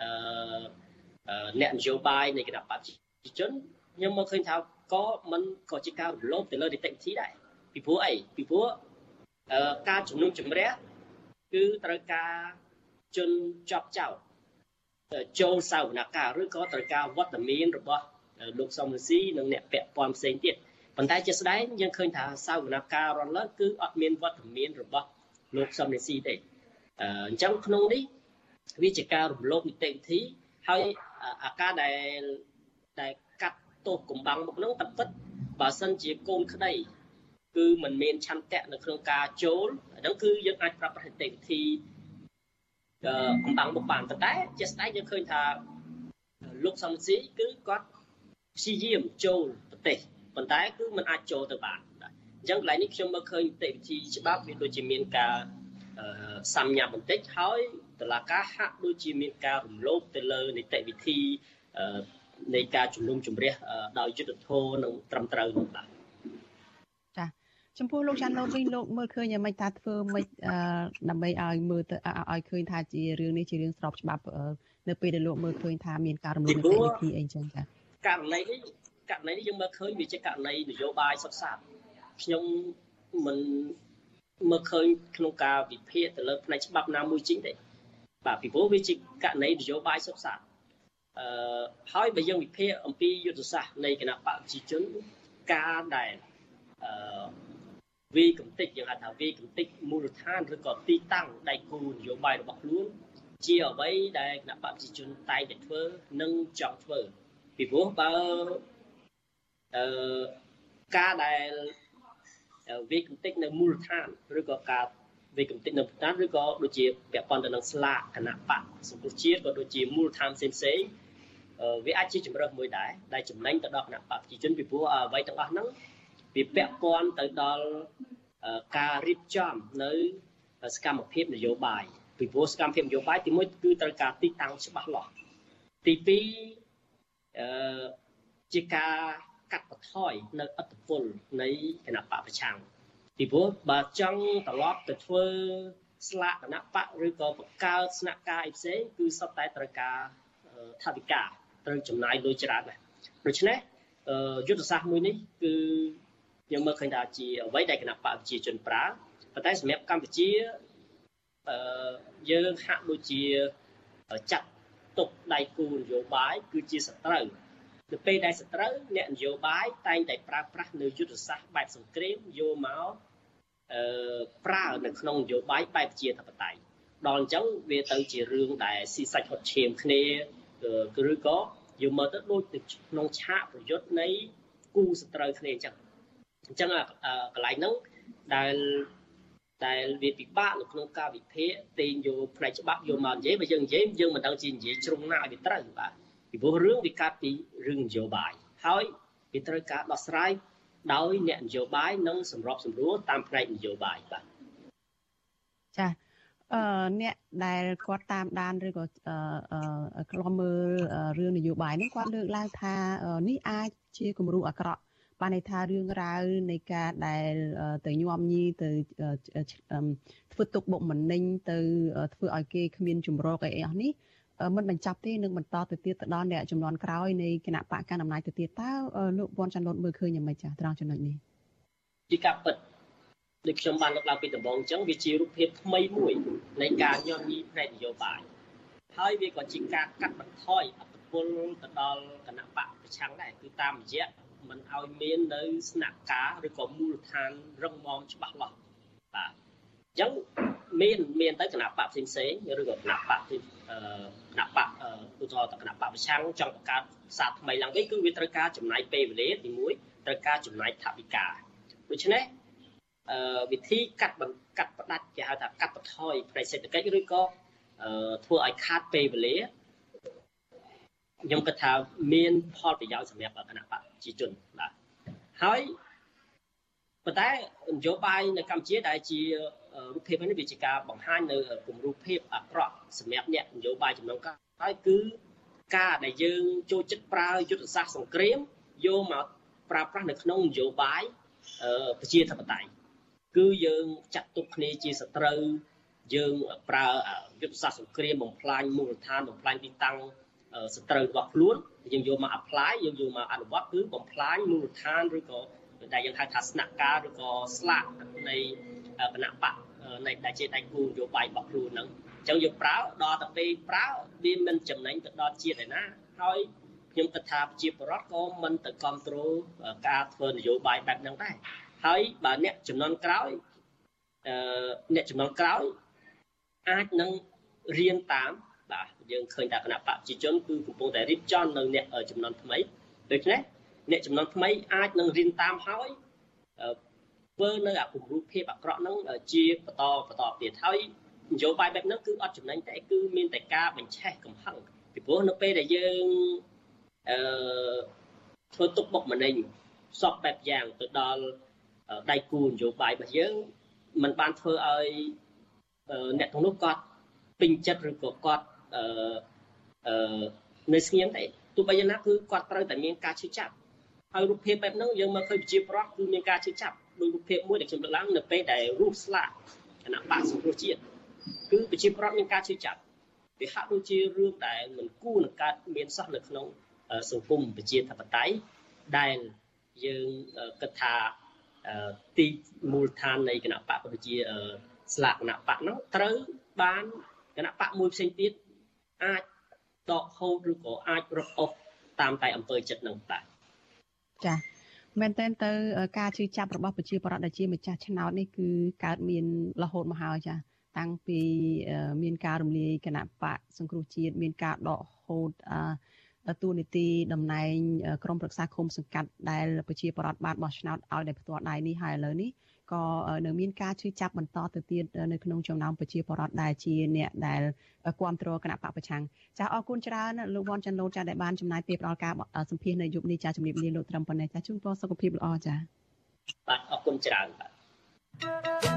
អឺអ្នកនយោបាយនៃគណៈបព្វជិជនខ្ញុំមកឃើញថាក៏มันក៏ជាការរំលោភទៅលើនីតិវិធីដែរពីព្រោះអីពីព្រោះការជំនុំជម្រះគឺត្រូវការជនជាប់ចោតចូលសាវនកម្មឬក៏ត្រូវការវត្តមានរបស់លោកសំរងស៊ីនិងអ្នកពាក់ព័ន្ធផ្សេងទៀតប៉ុន្តែជាស្ដែងយើងឃើញថាសាវនកម្មរលើគឺអត់មានវត្តមានរបស់លោកសំរងស៊ីទេ អញ្ចឹងក្នុងនេះវាជាការរំលោភនីតិវិធីហើយអាការដែលដែលកាត់ទោសកំបាំងមុខនោះតែពិតបើសិនជាកូនក្តីគឺมันមានឆន្ទៈនៅក្នុងការចូលហ្នឹងគឺយើងអាចប្រាប់ប្រតិវិធីកំបាំងមុខបានប៉ុន្តែជាស្ដែងយើងឃើញថាលោកសំស៊ីគឺគាត់ព្យាយាមចូលប្រទេសប៉ុន្តែគឺมันអាចចូលទៅបានអញ្ចឹងកន្លែងនេះខ្ញុំមើលឃើញនីតិវិធីច្បាប់វាដូចជាមានការ សំញាប់បន្តិចហើយតឡាការហាក់ដូចជាមានការរំលោភទៅលើនីតិវិធីនៃការជំនុំជម្រះដោយយុត្តិធម៌និងត្រឹមត្រូវនោះបាទចាចំពោះលោកចាន់ឡូតវិញលោកមើលឃើញយ៉ាងម៉េចថាធ្វើម៉េចដើម្បីឲ្យមើលទៅឲ្យឃើញថាជារឿងនេះជារឿងស្របច្បាប់នៅពេលដែលលោកមើលឃើញថាមានការរំលោភនីតិវិធីអីចឹងចាករណីនេះករណីនេះយើងមើលឃើញវាជាករណីនយោបាយសុខសាស្ត្រខ្ញុំមិន មើលឃើញក្នុងការវិភាគទៅលើផ្នែកច្បាប់ណាមួយជាងទេបាទពីព្រោះវាជាករណីនយោបាយសុខសាស្ត្រអឺហើយបើយើងវិភាគអំពីយុទ្ធសាស្ត្រនៃគណៈបកប្រជាជនការដែលអឺវាកំតិចយើងហៅថាវាកំតិចមូលដ្ឋានឬក៏ទីតាំងដៃគូនយោបាយរបស់ខ្លួនជាអ្វីដែលគណៈបកប្រជាជនតែងតែធ្វើនិងចង់ធ្វើពីព្រោះបើអឺការដែល វាកំតិចនៅមូលដ្ឋានឬក៏ការវាកំតិចនៅប្រតាមឬក៏ដូចជាពាក់ព័ន្ធទៅនឹងស្លាកគណៈបកសង្គមជាតិក៏ដូចជាមូលដ្ឋានផ្សេងផ្សេងវាអាចជាជំរើសមួយដែរដែលចំណេញទៅដល់គណៈបកប្រជាជនពីព្រោះអ្វីទាំងអស់ហ្នឹងវាពាក់ព័ន្ធទៅដល់ការរៀបចំនៅសកម្មភាពនយោបាយពីព្រោះសកម្មភាពនយោបាយទីមួយគឺត្រូវការទីតាំងច្បាស់លាស់ទី2អឺជាការកា ត់បន្ថយនៅអត្តពលនៃគណៈបកប្រឆាំងពីព្រោះបើចង់ត្រឡប់ទៅធ្វើស្លាកគណៈបកឬក៏បង្កើតស្នាក់ការអីផ្សេងគឺសុទ្ធតែត្រូវការថាវិការត្រូវចំណាយលុយច្រើនដែរដូច្នេះយុទ្ធសាស្ត្រមួយនេះគឺខ្ញុំមើលឃើញថាជាអ្វីដែលគណៈបកប្រជាជនប្រើប៉ុន្តែសម្រាប់កម្ពុជាអឺយើងហាក់ដូចជាចាត់ទុកដៃគូនយោបាយគឺជាសត្រូវ នៅពេលដែលសត្រូវអ្នកនយោបាយតែងតែប្រើប្រាស់នៅយុទ្ធសាស្ត្របែបសង្គ្រាមយកមកអឺប្រើនៅក្នុងនយោបាយបែបជាធិបតេយ្យដល់អញ្ចឹងវាទៅជារឿងដែលស៊ីសាច់ហត់ឈាមគ្នាឬក៏យកមកទៅដូចទៅក្នុងឆាកប្រយុទ្ធនៃគូសត្រូវគ្នាអញ្ចឹងអញ្ចឹងកន្លែងហ្នឹងដែលដែលវាពិបាកនៅក្នុងការវិភាគទាញយកផ្នែកច្បាប់យកមកនិយាយបើយើងនិយាយយើងមិនដឹងជានិយាយជ្រុងណាឲ្យវាត្រូវបាទ ពីព្រោះរឿងវាកើតពីរឿងនយោបាយហើយវាត្រូវការដោះស្រាយដោយអ្នកនយោបាយនិងសម្របសម្រួលតាមផ្នែកនយោបាយបាទចាអឺអ្នកដែលគាត់តាមដានឬក៏អឺខ្លំមើលរឿងនយោបាយនេះគាត់លើកឡើងថានេះអាចជាគំរូអាក្រក់បានន័យថារឿងរ៉ាវនៃការដែលទៅញោមញីទៅធ្វើទុកបុកម្នេញទៅធ្វើឲ្យគេគ្មានជំរកអីអស់នេះ មិនបញ្ចប់ទេនឹងបន្តទៅទៀតទៅដល់អ្នកចំនួនក្រោយនៃគណៈបកកណ្ដាលអំណាចទៅទៀតតើលោកវ៉ាន់ចាន់លូតមើលឃើញយ៉ាងម៉េចចាស់ត្រង់ចំណុចនេះជាការពិតដូចខ្ញុំបានលើកឡើងពីដំបូងអញ្ចឹងវាជារូបភាពថ្មីមួយនៃការញញីផ្នែកនយោបាយហើយវាក៏ជាការកាត់បន្ថយអត្តពលទៅដល់គណៈបកប្រឆាំងដែរគឺតាមរយៈមិនឲ្យមាននៅស្នាក់ការឬក៏មូលដ្ឋានរឹងមាំច្បាស់លាស់បាទអញ្ចឹងមានមានទៅគណៈបកផ្សេងផ្សេងឬក៏គណៈបក គណៈបកឧទាហរណ៍ទៅគណៈបកប្រឆាំងចង់បង្កើតសាថ្មីឡើងវិញគឺវាត្រូវការចំណាយពេលវេលាទី1ត្រូវការចំណាយថវិកាដូច្នេះអឺវិធីកាត់កាត់ផ្ដាច់គេហៅថាកាត់បន្ថយផ្នែកសេដ្ឋកិច្ចឬក៏ធ្វើឲ្យខាតពេលវេលាខ្ញុំគិតថាមានផលប្រយោជន៍សម្រាប់គណៈបកប្រជាជនបាទហើយប៉ុន្តែនយោបាយនៅកម្ពុជាដែលជា រូបភាពនេះវាជាការបង្ហាញនៅគំរូភាពអាក្រក់សម្រាប់អ្នកនយោបាយចំនួនក្រោយហើយគឺការដែលយើងចូលចិត្តប្រើយុទ្ធសាស្ត្រសង្គ្រាមយកមកប្រើប្រាស់នៅក្នុងនយោបាយប្រជាធិបតេយ្យគឺយើងចាត់ទុកគ្នាជាសត្រូវយើងប្រើយុទ្ធសាស្ត្រសង្គ្រាមបំផ្លាញមូលដ្ឋានបំផ្លាញទីតាំងសត្រូវរបស់ខ្លួនយើងយកមក apply យើងយកមកអនុវត្តគឺបំផ្លាញមូលដ្ឋានឬក៏ដែលយើងហៅថាស្នាក់ការឬក៏ស្លាកនៃ គណៈបកនៃដែលជាដៃគូនយោបាយរបស់ខ្លួនហ្នឹងអញ្ចឹងយើងប្រើដល់ទៅពេលប្រើវាមិនចំណេញទៅដល់ជាតិឯណាហើយខ្ញុំគិតថាប្រជាពលរដ្ឋក៏មិនទៅគ្រប់គ្រងការធ្វើនយោបាយបែបហ្នឹងដែរហើយបើអ្នកចំនួនក្រោយអឺអ្នកចំនួនក្រោយអាចនឹងរៀនតាមបាទយើងឃើញថាគណៈបកប្រជាជនគឺកំពុងតែរៀបចំនៅអ្នកចំនួនថ្មីដូច្នេះអ្នកចំនួនថ្មីអាចនឹងរៀនតាមហើយ ធ្វើនៅអាគំរូភាពអាក្រក់ហ្នឹងជាបន្តបន្តទៀតហើយនយោបាយបែបហ្នឹងគឺអត់ចំណេញតែគឺមានតែការបញ្ឆេះកំហឹងពីព្រោះនៅពេលដែលយើងអឺធ្វើទុកបុកម្នេញសពបែបយ៉ាងទៅដល់ដៃគូនយោបាយរបស់យើងมันបានធ្វើឲ្យអ្នកទាំងនោះគាត់ពេញចិត្តឬក៏គាត់អឺអឺនៅស្ងៀមតែទោះបីយ៉ាងណាគឺគាត់ត្រូវតែមានការឈឺចាប់ហើយរូបភាពបែបហ្នឹងយើងមកឃើញប្រជាប្រដ្ឋគឺមានការឈឺចាប់ ដោយរូបភាពមួយដែលខ្ញុំលើកឡើងនៅពេលដែលរូបស្លាកគណៈបកសង្គ្រោះជាតិគឺប្រជាប្រដ្ឋមានការឈឺចាប់វាហាក់ដូចជារឿងដែលមិនគួរនឹងកើតមានសោះនៅក្នុងសង្គមប្រជាធិបតេយ្យដែលយើងគិតថាទីមូលដ្ឋាននៃគណៈបកក៏ដូចជាស្លាកគណៈបកហ្នឹងត្រូវបានគណៈបកមួយផ្សេងទៀតអាចដកហូតឬក៏អាចរកអស់តាមតែអំពើចិត្តនឹងបាទចា មែនតើទៅការជឿចាប់របស់ប្រជាប្រដ្ឋដែលជាម្ចាស់ឆ្នោតនេះគឺកើតមានរហូតមកហើយចាតាំងពីមានការរំលាយគណៈបកសង្គ្រោះជាតិមានការដកហូតតួនាទីតំណែងក្រមប្រឹក្សាឃុំសង្កាត់ដែលប្រជាប្រដ្ឋបានបោះឆ្នោតឲ្យដែលផ្ទាល់ដៃនេះហើយឥឡូវនេះ ក៏នៅមានការជឿចាប់បន្តទៅទៀតនៅក្នុងចំណោមប្រជាពលរដ្ឋដែលជាអ្នកដែលគ្រប់គ្រងគណៈបកប្រឆាំងចាអរគុណច្រើនលោកវ៉ាន់ចាន់ឡូតចាដែលបានចំណាយពេលផ្ដល់ការសម្ភាសន៍នៅយុគនេះចាជំរាបលាលោកត្រឹមប៉ុណ្ណេះចាជូនពរសុខភាពល្អចាបាទអរគុណច្រើនបាទ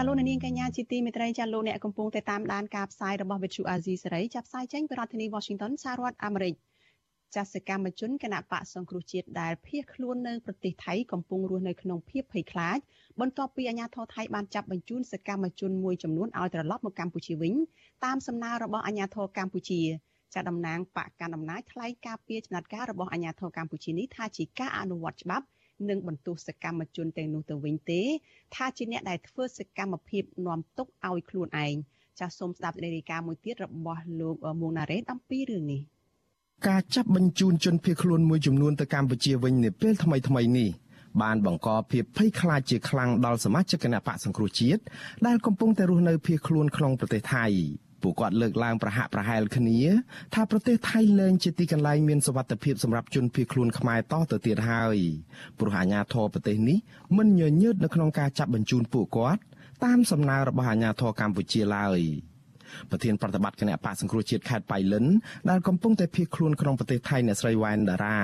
ចាលោកនាងកញ្ញាជាទីមេត្រីចាលោកអ្នកកំពុងតែតាមដានការផ្សាយរបស់ Vithu Azizi សេរីចាប់ផ្សាយចេញពីរដ្ឋធានី Washington សហរដ្ឋអាមេរិកចាសកម្មជនគណៈបកសង្គ្រោះជាតិដែលភៀសខ្លួននៅប្រទេសថៃកំពុងរស់នៅក្នុងភាពភ័យខ្លាចបន្ទាប់ពីអាជ្ញាធរថៃបានចាប់បញ្ជូនសកម្មជនមួយចំនួនឲ្យត្រឡប់មកកម្ពុជាវិញតាមសំណើរបស់អាជ្ញាធរកម្ពុជាចាតំណាងបកកណ្ដាលអំណាចថ្លែងការពីចំណាត់ការរបស់អាជ្ញាធរកម្ពុជានេះថាជាការអនុវត្តច្បាប់ និងបន្ទោសសកម្មជនទាំងនោះទៅវិញទេ ថាជាអ្នកដែលធ្វើសកម្មភាពនាំទុកឲ្យខ្លួនឯងចាសសូមស្ដាប់សេចក្តីរាយការណ៍មួយទៀតរបស់លោកមួងណារ៉េតអំពីរឿងនេះការចាប់បញ្ជូនជនភៀសខ្លួនមួយចំនួនទៅកម្ពុជាវិញនាពេលថ្មីថ្មីនេះបានបង្កភាពភ័យខ្លាចជាខ្លាំងដល់សមាជិកគណៈបកសង្គ្រោះជាតិដែលកំពុងតែរស់នៅភៀសខ្លួនក្នុងប្រទេសថៃ ពួកគាត់លើកឡើងប្រហាក់ប្រហែលគ្នា ថាប្រទេសថៃលែងជាទីកន្លែងមានសុវត្ថិភាពសម្រាប់ជនភៀសខ្លួនខ្មែរតទៅទៀតហើយព្រោះអាជ្ញាធរប្រទេសនេះមិនញញើតនៅក្នុងការចាប់បញ្ជូនពួកគាត់តាមសំណើរបស់អាជ្ញាធរកម្ពុជាឡើយ ប្រធានប្រតិបត្តិគណៈបកសង្គ្រោះជាតិខេត្តបៃលិនដែលកំពុងតែភៀសខ្លួនក្នុងប្រទេសថៃអ្នកស្រីវ៉ែនដារ៉ា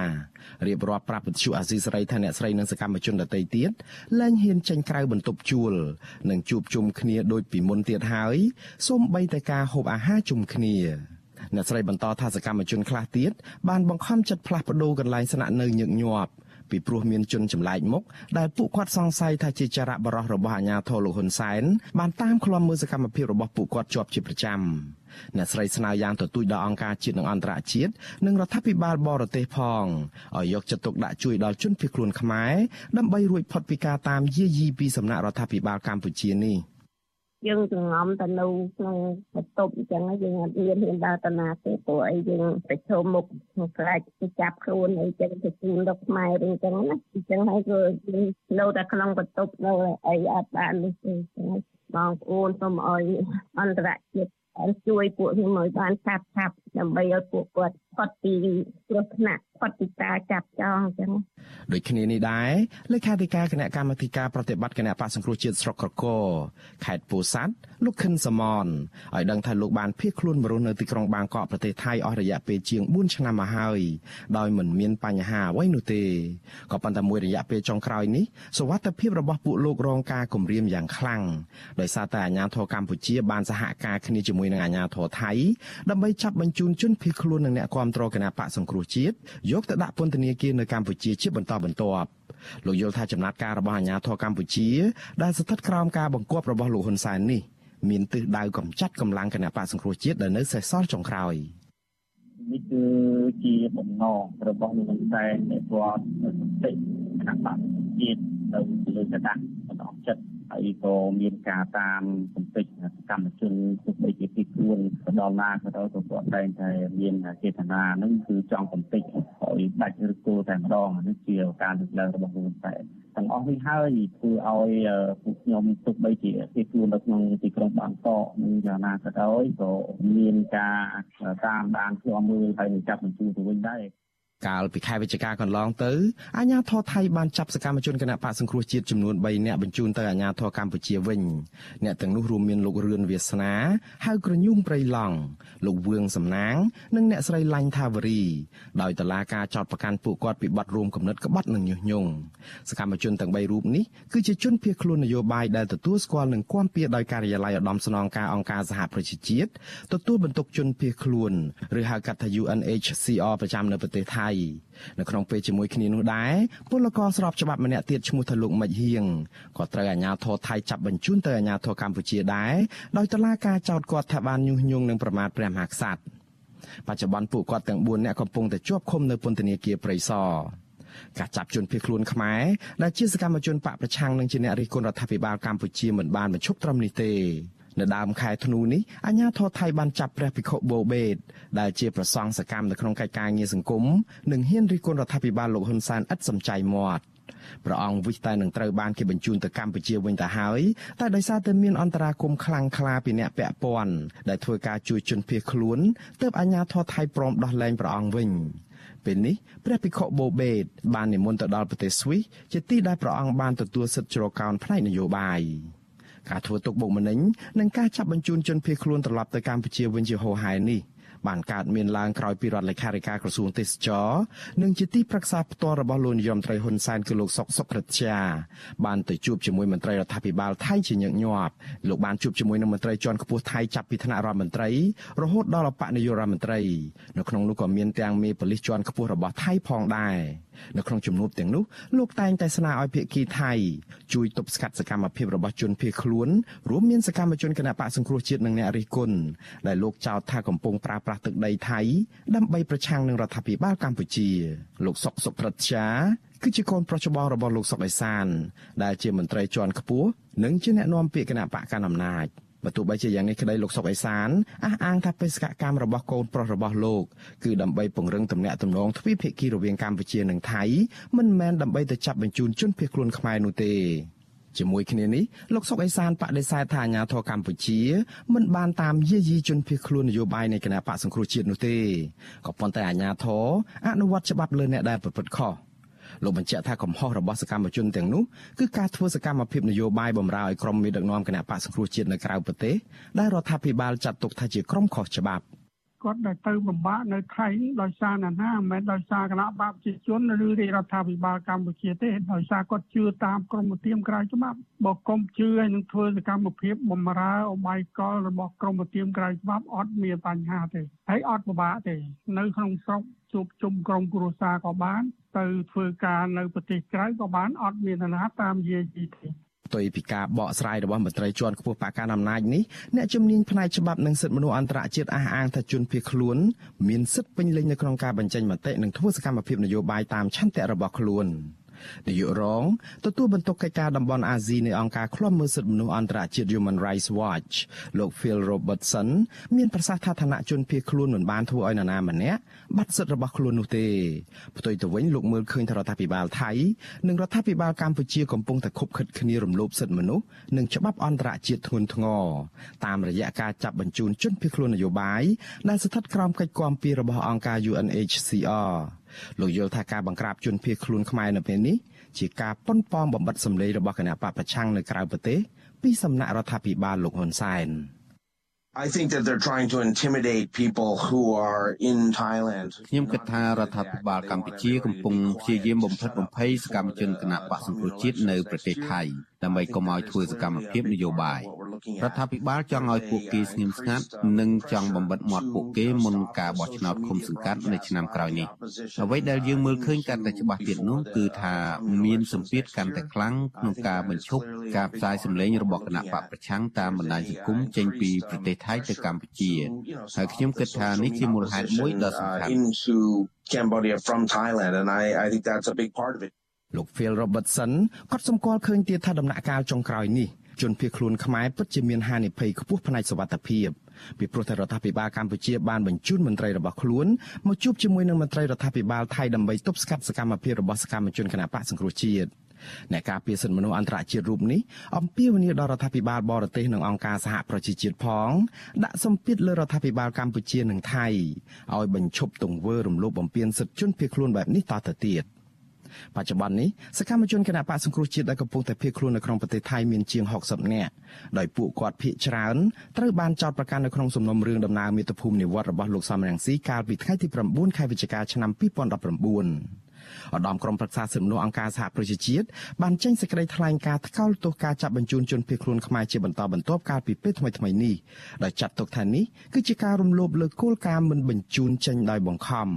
រៀបរាប់ប្រាប់វិទ្យុអាស៊ីសេរីថាអ្នកស្រីនិងសកម្មជនដទៃទៀតលែងហ៊ានចេញក្រៅបន្ទប់ជួលនិងជួបជុំគ្នាដូចពីមុនទៀតហើយសូម្បីតែការហូបអាហារជុំគ្នាអ្នកស្រីបន្តថាសកម្មជនខ្លះទៀតបានបង្ខំចិត្តផ្លាស់ប្ដូរកន្លែងស្នាក់នៅញឹកញាប់ ពីព្រោះមានជនចម្លែកមុខដែលពួកគាត់សង្ស័យថាជាចរៈបរោះរបស់អាជ្ញាធរលោកហ៊ុនសែនបានតាមឃ្លាំមើលសកម្មភាពរបស់ពួកគាត់ជាប់ជាប្រចាំអ្នកស្រីស្នើយ៉ាងទទូចដល់អង្គការជាតិនិងអន្តរជាតិនិងរដ្ឋាភិបាលបរទេសផងឲ្យយកចិត្តទុកដាក់ជួយដល់ជនភៀសខ្លួនខ្មែរដើម្បីរួចផុតពីការតាមយាយីពីសំណាក់រដ្ឋាភិបាលកម្ពុជានេះ។ យើងសង្ងំទៅនៅក្នុងបន្ទប់អញ្ចឹងយើងអត់មានហ៊ានដើរទៅណាទេព្រោះអីយើងប្រឈមមុខខ្លាចទៅចាប់ខ្លួនអីចឹងទៅជូនដល់ខ្មែរឬអញ្ចឹងណាអញ្ចឹងហើយគឺនៅតែក្នុងបន្ទប់នៅអីអត់បាននេះទេបងប្អូនសូមឲ្យអន្តរជាតិជួយពួកខ្ញុំឲ្យបានឆាប់ឆាប់ ដើម្បីឲ្យពួកគាត់ផុតពីគ្រោះថ្នាក់ផុតពីការចាប់ចងអញ្ចឹងដូចគ្នានេះដែរលេខាធិការគណៈកម្មាធិការប្រតិបត្តិគណៈបកសង្គ្រោះជាតិស្រុកក្រកោខេត្តពោធិ៍សាត់លោកខិនសមនឲ្យដឹងថាលោកបានភៀសខ្លួនមករស់នៅទីក្រុងបាងកកប្រទេសថៃអស់រយៈពេលជាង4ឆ្នាំមកហើយដោយមិនមានបញ្ហាអ្វីនោះទេក៏ប៉ុន្តែមួយរយៈពេលចុងក្រោយនេះសវត្ថភាពរបស់ពួកលោករងការគំរាមយ៉ាងខ្លាំងដោយសារតែអាជ្ញាធរកម្ពុជាបានសហការគ្នាជាមួយនឹងអាជ្ញាធរថៃដើម្បីចាប់បញ្ជូនជនភៀសខ្លួននិងអ្នកគាំទ្រគណៈបកសង្គ្រោះជាតិយកទៅដាក់ពន្ធនាគារនៅកម្ពុជាជាបន្តបន្ទាប់លោកយល់ថាចំណាត់ការរបស់អាជ្ញាធរកម្ពុជា ដែលស្ថិតក្រោមការបង្គាប់របស់លោកហ៊ុនសែននេះមានទិសដៅកំចាត់កម្លាំងគណៈបកសង្គ្រោះជាតិដែលនៅសេសសល់ចុងក្រោយនេះគឺជាបំណងរបស់លោកហ៊ុនសែននៃគាត់សតិគណៈបកជាតិ នៅលើកដាស់បន្តចិត្តហើយក៏មានការតាមកំពេចសកម្មជនទោះបីជាពីខ្លួនទៅដល់ណាក៏ដោយក៏គាត់តែងតែមានចេតនានឹងគឺចង់កំពេចឲ្យដាច់ឬគោលតែម្ដងនេះជាការលើកឡើងរបស់លោកតែទាំងអស់នេះហើយធ្វើឲ្យពួកខ្ញុំទោះបីជាពីខ្លួននៅក្នុងទីក្រុងបាងកកនិងយ៉ាងណាក៏ដោយក៏មានការតាមដានឃ្លាំមើលហើយនឹងចាប់បញ្ជូនទៅវិញដែរ កាលពីខែវិច្ឆិកាកន្លងទៅអាជ្ញាធរថៃបានចាប់សកម្មជនគណបកសង្គ្រោះជាតិចំនួន3នាក់បញ្ជូនទៅអាជ្ញាធរកម្ពុជាវិញអ្នកទាំងនោះរួមមានលោករឿនវាសនាហៅក្រញូងព្រៃឡង់លោកវឿងសំណាង និងអ្នកស្រីឡាញ់ថាវរីដោយតឡាការចោតប្រកាន់ពួកគាត់ពីបទរួមគំនិតក្បត់និងញុះញង់សកម្មជនទាំង3រូបនេះគឺជាជនភៀសខ្លួននយោបាយដែលទទួលស្គាល់និងគាំពៀដោយការិយាល័យឧត្តមស្នងការអង្គការសហប្រជាជាតិទទួលបន្ទុកជនភៀសខ្លួនឬហៅកាត់ថា UNHCR ប្រចាំនៅប្រទេសថៃនៅក្នុងពេលជាមួយគ្នានោះដែរពលករស្របច្បាប់ម្នាក់ទៀតឈ្មោះថាលោកមិចហៀងក៏ត្រូវអាជ្ញាធរថៃចាប់បញ្ជូនទៅអាជ្ញាធរកម្ពុជាដែរដោយតឡាការចោទគាត់ថាបានញុះញង់និងប្រមាថព្រះមហាក្សត្របច្ចុប្បន្នពួកគាត់ទាំង4នាក់កំពុងតែជាប់ឃុំនៅពន្ធនាគារព្រៃសរការចាប់ជនភៀសខ្លួនខ្មែរដែលជាសកម្មជនបកប្រឆាំងនឹងជាអ្នករិះគន់រដ្ឋាភិបាលកម្ពុជាមិនបានបញ្ឈប់ត្រឹមនេះទេ នៅដើមខែធ្នូនេះអាជ្ញាធរថៃបានចាប់ព្រះភិក្ខុបូបេតដែលជាប្រសង់សកម្មនៅក្នុងកិច្ចការងារសង្គមនិងហ៊ានរិះគន់រដ្ឋាភិបាលលោកហ៊ុនសែនឥតសំចៃមាត់ព្រះអង្គវិសតែនឹងត្រូវបានគេបញ្ជូនទៅកម្ពុជាវិញទៅហើយតែដោយសារតែមានអន្តរាគមខ្លាំងក្លាពីអ្នកពាក់ព័ន្ធដែលធ្វើការជួយជនភៀសខ្លួនទើបអាជ្ញាធរថៃព្រមដោះលែងព្រះអង្គវិញពេលនេះព្រះភិក្ខុបូបេតបាននិមន្តទៅដល់ប្រទេសស្វីសជាទីដែលព្រះអង្គបានទទួលសិទ្ធិជ្រកកោនផ្នែកនយោបាយ ការធ្វើទុកបុកម្នេញនិងការចាប់បញ្ជូនជនភៀសខ្លួនត្រឡប់ទៅកម្ពុជាវិញជាហូរហែនេះ បានកើតមានឡើងក្រោយពីរដ្ឋលេខាធិការក្រសួងទេសចរនិងជាទីប្រឹក្សាផ្ទាល់របស់លោកនាយរដ្ឋមន្ត្រីហ៊ុនសែនគឺលោកសុកសុក្រិតជាបានទៅជួបជាមួយមន្ត្រីរដ្ឋាភិបាលថៃជាញឹកញាប់លោកបានជួបជាមួយនឹងមន្ត្រីជាន់ខ្ពស់ថៃចាប់ពីថ្នាក់រដ្ឋមន្ត្រីរហូតដល់អបនាយករដ្ឋមន្ត្រីនៅក្នុងនោះក៏មានទាំងមេប៉ូលីសជាន់ខ្ពស់របស់ថៃផងដែរនៅក្នុងជំនួបទាំងនោះលោកតែងតែស្នើឲ្យភាគីថៃជួយទប់ស្កាត់សកម្មភាពរបស់ជនភៀសខ្លួនរួមមានសកម្មជនគណបកសង្គ្រោះជាតិនិងអ្នករិះគន់ដែលលោកចោទថាកំពុងប្រើប្រាស់ទឹកដីថៃដើម្បីប្រឆាំងនឹងរដ្ឋាភិបាលកម្ពុជាលោកសុកសុក្រិតជាគឺជាកូនប្រុសច្បងរបស់លោកសុកអេសាន ដែលជាមន្ត្រីជាន់ខ្ពស់និងជាអ្នកនាំពាក្យគណៈបកកណ្ដាលអំណាចបើទោះបីជាយ៉ាងនេះក្តីលោកសុកអេសានអះអាងថាបេសកកម្មរបស់កូនប្រុសរបស់លោកគឺដើម្បីពង្រឹងទំនាក់ទំនងទ្វេភាគីរវាងកម្ពុជានិងថៃមិនមែនដើម្បីទៅចាប់បញ្ជូនជនភៀសខ្លួនខ្មែរនោះទេ ជាមួយគ្នានេះលោកសុកអេសានបដិសេធថាអាញាធរកម្ពុជាមិនបានតាមយាយីជនភៀសខ្លួននយោបាយនៃគណៈបកសង្គ្រោះជាតិនោះទេក៏ប៉ុន្តែអាញាធរអនុវត្តច្បាប់លើអ្នកដែលប្រព្រឹត្តខុសលោកបញ្ជាក់ថាកំហុសរបស់សកម្មជនទាំងនោះគឺការធ្វើសកម្មភាពនយោបាយបំរើឲ្យក្រុមមេដឹកនាំគណៈបកសង្គ្រោះជាតិនៅក្រៅប្រទេសដែលរដ្ឋាភិបាលចាត់ទុកថាជាក្រុមខុសច្បាប់ គាត់ដែលទៅបំបាក់នៅថៃដោយសារណាណាមិនមែនដោយសារគណៈបកប្រជាជនឬរាជរដ្ឋាភិបាលកម្ពុជាទេដោយសារគាត់ជឿតាមក្រមធៀមក្រៅច្បាប់បើកុំជឿឲ្យនឹងធ្វើសកម្មភាពបំរើអបាយកលរបស់ក្រមធៀមក្រៅច្បាប់អត់មានបញ្ហាទេហើយអត់ពិបាកទេ នៅក្នុងស្រុកជួបជុំក្រុមគ្រួសារក៏បាន ទៅធ្វើការនៅប្រទេសក្រៅក៏បានអត់មានណាតាមយាយីទេ ផ្ទុយពីការបកស្រាយរបស់មន្ត្រីជាន់ខ្ពស់បកកណ្ដាលអំណាចនេះអ្នកជំនាញផ្នែកច្បាប់និងសិទ្ធិមនុស្សអន្តរជាតិអះអាងថាជនភៀសខ្លួនមានសិទ្ធិពេញលេញនៅក្នុងការបញ្ចេញមតិនិងធ្វើសកម្មភាពនយោបាយតាមឆន្ទៈរបស់ខ្លួន។នាយករងទទួលបន្ទុកកិច្ចការតំបន់អាស៊ីនៃអង្គការឃ្លាំមើលសិទ្ធិមនុស្សអន្តរជាតិ Human Rights Watch លោក Phil Robertson មានប្រសាសន៍ថាឋានៈជនភៀសខ្លួនមិនបានធ្វើឲ្យនរណាម្នាក់ បាត់សិទ្ធិរបស់ខ្លួននោះទេផ្ទុយទៅវិញលោកមើលឃើញថារដ្ឋាភិបាលថៃនិងរដ្ឋាភិបាលកម្ពុជាកំពុងតែខົບខិតគ្នារំលោភសិទ្ធិមនុស្សនិងច្បាប់អន្តរជាតិធ្ងន់ធ្ងរតាមរយៈការចាប់បញ្ជូនជនភៀសខ្លួននយោបាយដែលស្ថិតក្រោមកិច្ចគាំពាររបស់អង្គការ UNHCR លោកយល់ថាការបង្ក្រាបជនភៀសខ្លួនខ្មែរនៅពេលនេះជាការប៉ុនប៉ងបំបិតសម្លេងរបស់គណៈបកប្រឆាំងនៅក្រៅប្រទេសពីសំណាក់រដ្ឋាភិបាលលោកហ៊ុនសែន I think that they're trying to intimidate people who are in Thailand ខ្ញុំគិតថារដ្ឋាភិបាលកម្ពុជាកំពុងព្យាយាមបំផិតបំភ័យសកម្មជនគណៈបកសង្គ្រោះជាតិនៅប្រទេសថៃ ដើម្បីកុំឲ្យធ្វើសកម្មភាពនយោបាយរដ្ឋាភិបាលចង់ឲ្យពួកគេស្ងៀមស្ងាត់និងចង់បំបិតមាត់ពួកគេមុនការបោះឆ្នោតឃុំសង្កាត់នៅឆ្នាំក្រោយនេះអ្វីដែលយើងមើលឃើញកាន់តែច្បាស់ទៀតនោះគឺថាមានសម្ពាធកាន់តែខ្លាំងក្នុងការបញ្ឈប់ការផ្សាយសម្លេងរបស់គណៈបកប្រឆាំងតាមបណ្ដាញសង្គមចេញពីប្រទេសថៃទៅកម្ពុជាហើយខ្ញុំគិតថានេះជាមូលហេតុមួយដ៏សំខាន់ Cambodia from Thailand and I I think that's a big part of it លោក Phil Robertson ក៏សម្គាល់ឃើញទៀតថាដំណាក់កាលចុងក្រោយនេះជនភៀសខ្លួនខ្មែរពិតជាមានហានិភ័យខ្ពស់ផ្នែកសុវត្ថិភាពពីព្រោះតែរដ្ឋាភិបាលកម្ពុជាបានបញ្ជូនមន្ត្រីរបស់ខ្លួនមកជួបជាមួយនឹងមន្ត្រីរដ្ឋាភិបាលថៃដើម្បីទប់ស្កាត់សកម្មភាពរបស់សកម្មជនគណបកសង្គ្រោះជាតិអ្នកការពារសិទ្ធិមនុស្សអន្តរជាតិរូបនេះអំពាវនាវដល់រដ្ឋាភិបាលបរទេសនិងអង្គការសហប្រជាជាតិផងដាក់សម្ពាធលើរដ្ឋាភិបាលកម្ពុជានិងថៃឲ្យបញ្ឈប់ទង្វើរំលោភបំពានសិទ្ធិជនភៀសខ្លួនបែបនេះតទៅទៀត។ បច្ចុប្បន្ននេះសកម្មជនគណបកសង្គ្រោះជាតិដែលកំពុងតែភៀសខ្លួននៅក្នុងប្រទេសថៃមានជាង60នាក់ដោយពួកគាត់ភៀសច្រើនត្រូវបានចោទប្រកាន់នៅក្នុងសំណុំរឿងដំណើរមាតុភូមិនិវត្តរបស់លោកសំរងស៊ីកាលពីថ្ងៃទី9ខែវិច្ឆិកាឆ្នាំ2019ឧត្តមក្រុមប្រឹក្សាសិទ្ធិមនុស្សអង្គការសហប្រជាជាតិបានចេញសេចក្តីថ្លែងការណ៍ថ្កោលទោសការចាប់បញ្ជូនជនភៀសខ្លួនខ្មែរជាបន្តបន្ទាប់កាលពីពេលថ្មីៗនេះដោយចាត់ទុកថានេះគឺជាការរំលោភលើគោលការណ៍មិនបញ្ជូនចេញដោយបង្ខំ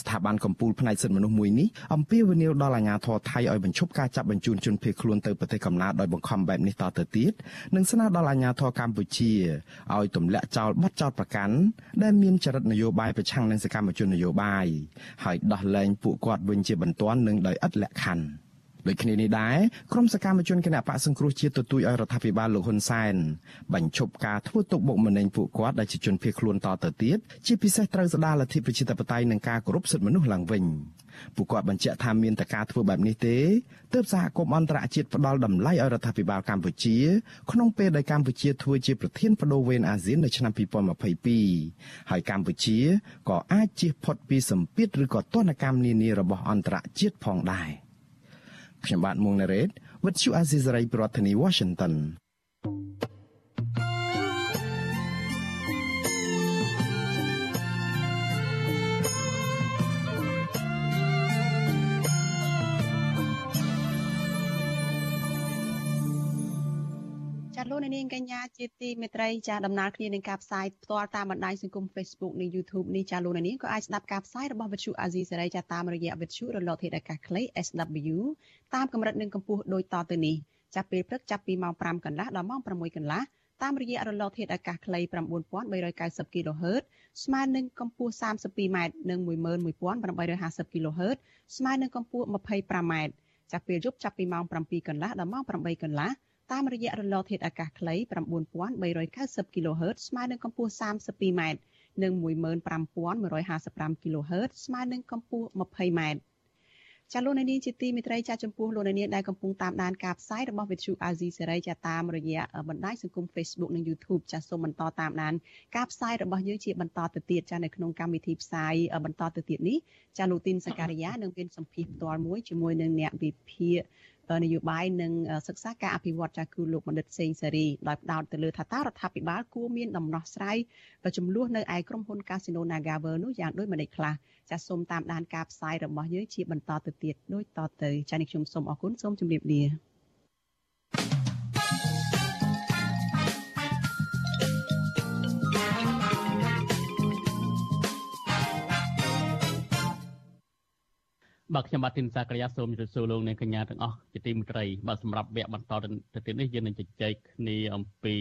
ស្ថាប័នកម្ពុជាផ្នែកសិទ្ធិមនុស្សមួយនេះអំពាវនាវដល់អាជ្ញាធរថៃឲ្យបញ្ឈប់ការចាប់បញ្ជូនជនភៀសខ្លួនទៅប្រទេសកំណើតដោយបង្ខំបែបនេះតទៅទៀតនិងស្នើដល់អាជ្ញាធរកម្ពុជាឲ្យទម្លាក់ចោលបទចោទប្រកាន់ដែលមានចរិតនយោបាយប្រឆាំងនឹងសកម្មជននយោបាយហើយដោះលែងពួកគាត់វិញជាបន្ទាន់និងដោយឥតលក្ខខណ្ឌ។ ដូចគ្នានេះដែរក្រុមសកម្មជនគណបកសង្គ្រោះជាតិទទូចឲ្យរដ្ឋាភិបាលលោកហ៊ុនសែនបញ្ឈប់ការធ្វើទុកបុកម្នេញពួកគាត់ដែលជាជនភៀសខ្លួនតទៅទៀតជាពិសេសត្រូវស្ដារលទ្ធិប្រជាធិបតេយ្យនិងការគោរពសិទ្ធិមនុស្សឡើងវិញពួកគាត់បញ្ជាក់ថាមានតែការធ្វើបែបនេះទេទើបសហគមន៍អន្តរជាតិផ្ដល់តម្លៃឲ្យរដ្ឋាភិបាលកម្ពុជា ក្នុងពេលដែលកម្ពុជាធ្វើជាប្រធានបដូវវេនអាស៊ាននៅឆ្នាំ2022ហើយកម្ពុជាក៏អាចជៀសផុតពីសម្ពាធឬក៏ទណ្ឌកម្មនានារបស់អន្តរជាតិផងដែរ។ ខ្ញុំបាទមុងណារ៉េត With you Azizari ប្រធានាធិបតី Washington ងកញ្ញាជាទីមេត្រីចាដំណើរគ្នានឹងការផ្សាយផ្ទាល់តាមបណ្ដាញសង្គម Facebook និង YouTube នេះចាលោកនាងក៏អាចស្ដាប់ការផ្សាយរបស់វិទ្យុអាស៊ីសេរីចាតាមរយៈវិទ្យុរលកធាតុអាកាសខ្លី SW តាមកម្រិតនិងកម្ពស់ដូចតទៅនេះចាប់ពេលព្រឹកចាប់ពីម៉ោង5កន្លះដល់ម៉ោង6កន្លះតាមរយៈរលកធាតុអាកាសខ្លី9390 kHz ស្មើនឹងកម្ពស់ 32m និង11850 kHz ស្មើនឹងកម្ពស់ 25m ចាប់ពេលយប់ចាប់ពីម៉ោង7កន្លះដល់ម៉ោង8កន្លះ តាមរយៈរលកធាតុអាកាសខ្លី9390 kHz ស្មើនឹងកម្ពស់ 32m និង15155 kHz ស្មើនឹងកម្ពស់ 20m ចាលោកនាងជាទីមេត្រីចាចំពោះលោកនាងដែលកំពុងតាមដានការផ្សាយរបស់ Vithu Azizi សេរីចាតាមរយៈបណ្ដាញសង្គម Facebook និង YouTube ចាសូមបន្តតាមដានការផ្សាយរបស់យើងជាបន្តទៅទៀតចានៅក្នុងកម្មវិធីផ្សាយបន្តទៅទៀតនេះចាលោកទីនសការីយ៉ានឹងមានសម្ភារផ្ទាល់មួយជាមួយនឹងអ្នកវិភាគ នយោបាយនិងសិក្សាការអភិវឌ្ឍចាស់គឺលោកបណ្ឌិតសេងសេរីដោយផ្ដោតទៅលើថាតើរដ្ឋាភិបាលគួរមានដំណោះស្រាយចំនួននៅឯក្រុមហ៊ុន Casino Nagawer នោះយ៉ាងដូចម្តេចខ្លះចាសសូមតាមដានការផ្សាយរបស់យើងជាបន្តទៅទៀតដូចតទៅចា៎នេះខ្ញុំសូមអរគុណសូមជម្រាបលា បាទខ្ញុំបាទធីនសាក្រាសូមជម្រាបសួរលោកអ្នកកញ្ញាទាំងអស់ជាទីមេត្រីបាទសម្រាប់វគ្គបន្តទៅទៀតនេះយើងនឹងជជែកគ្នាអំពី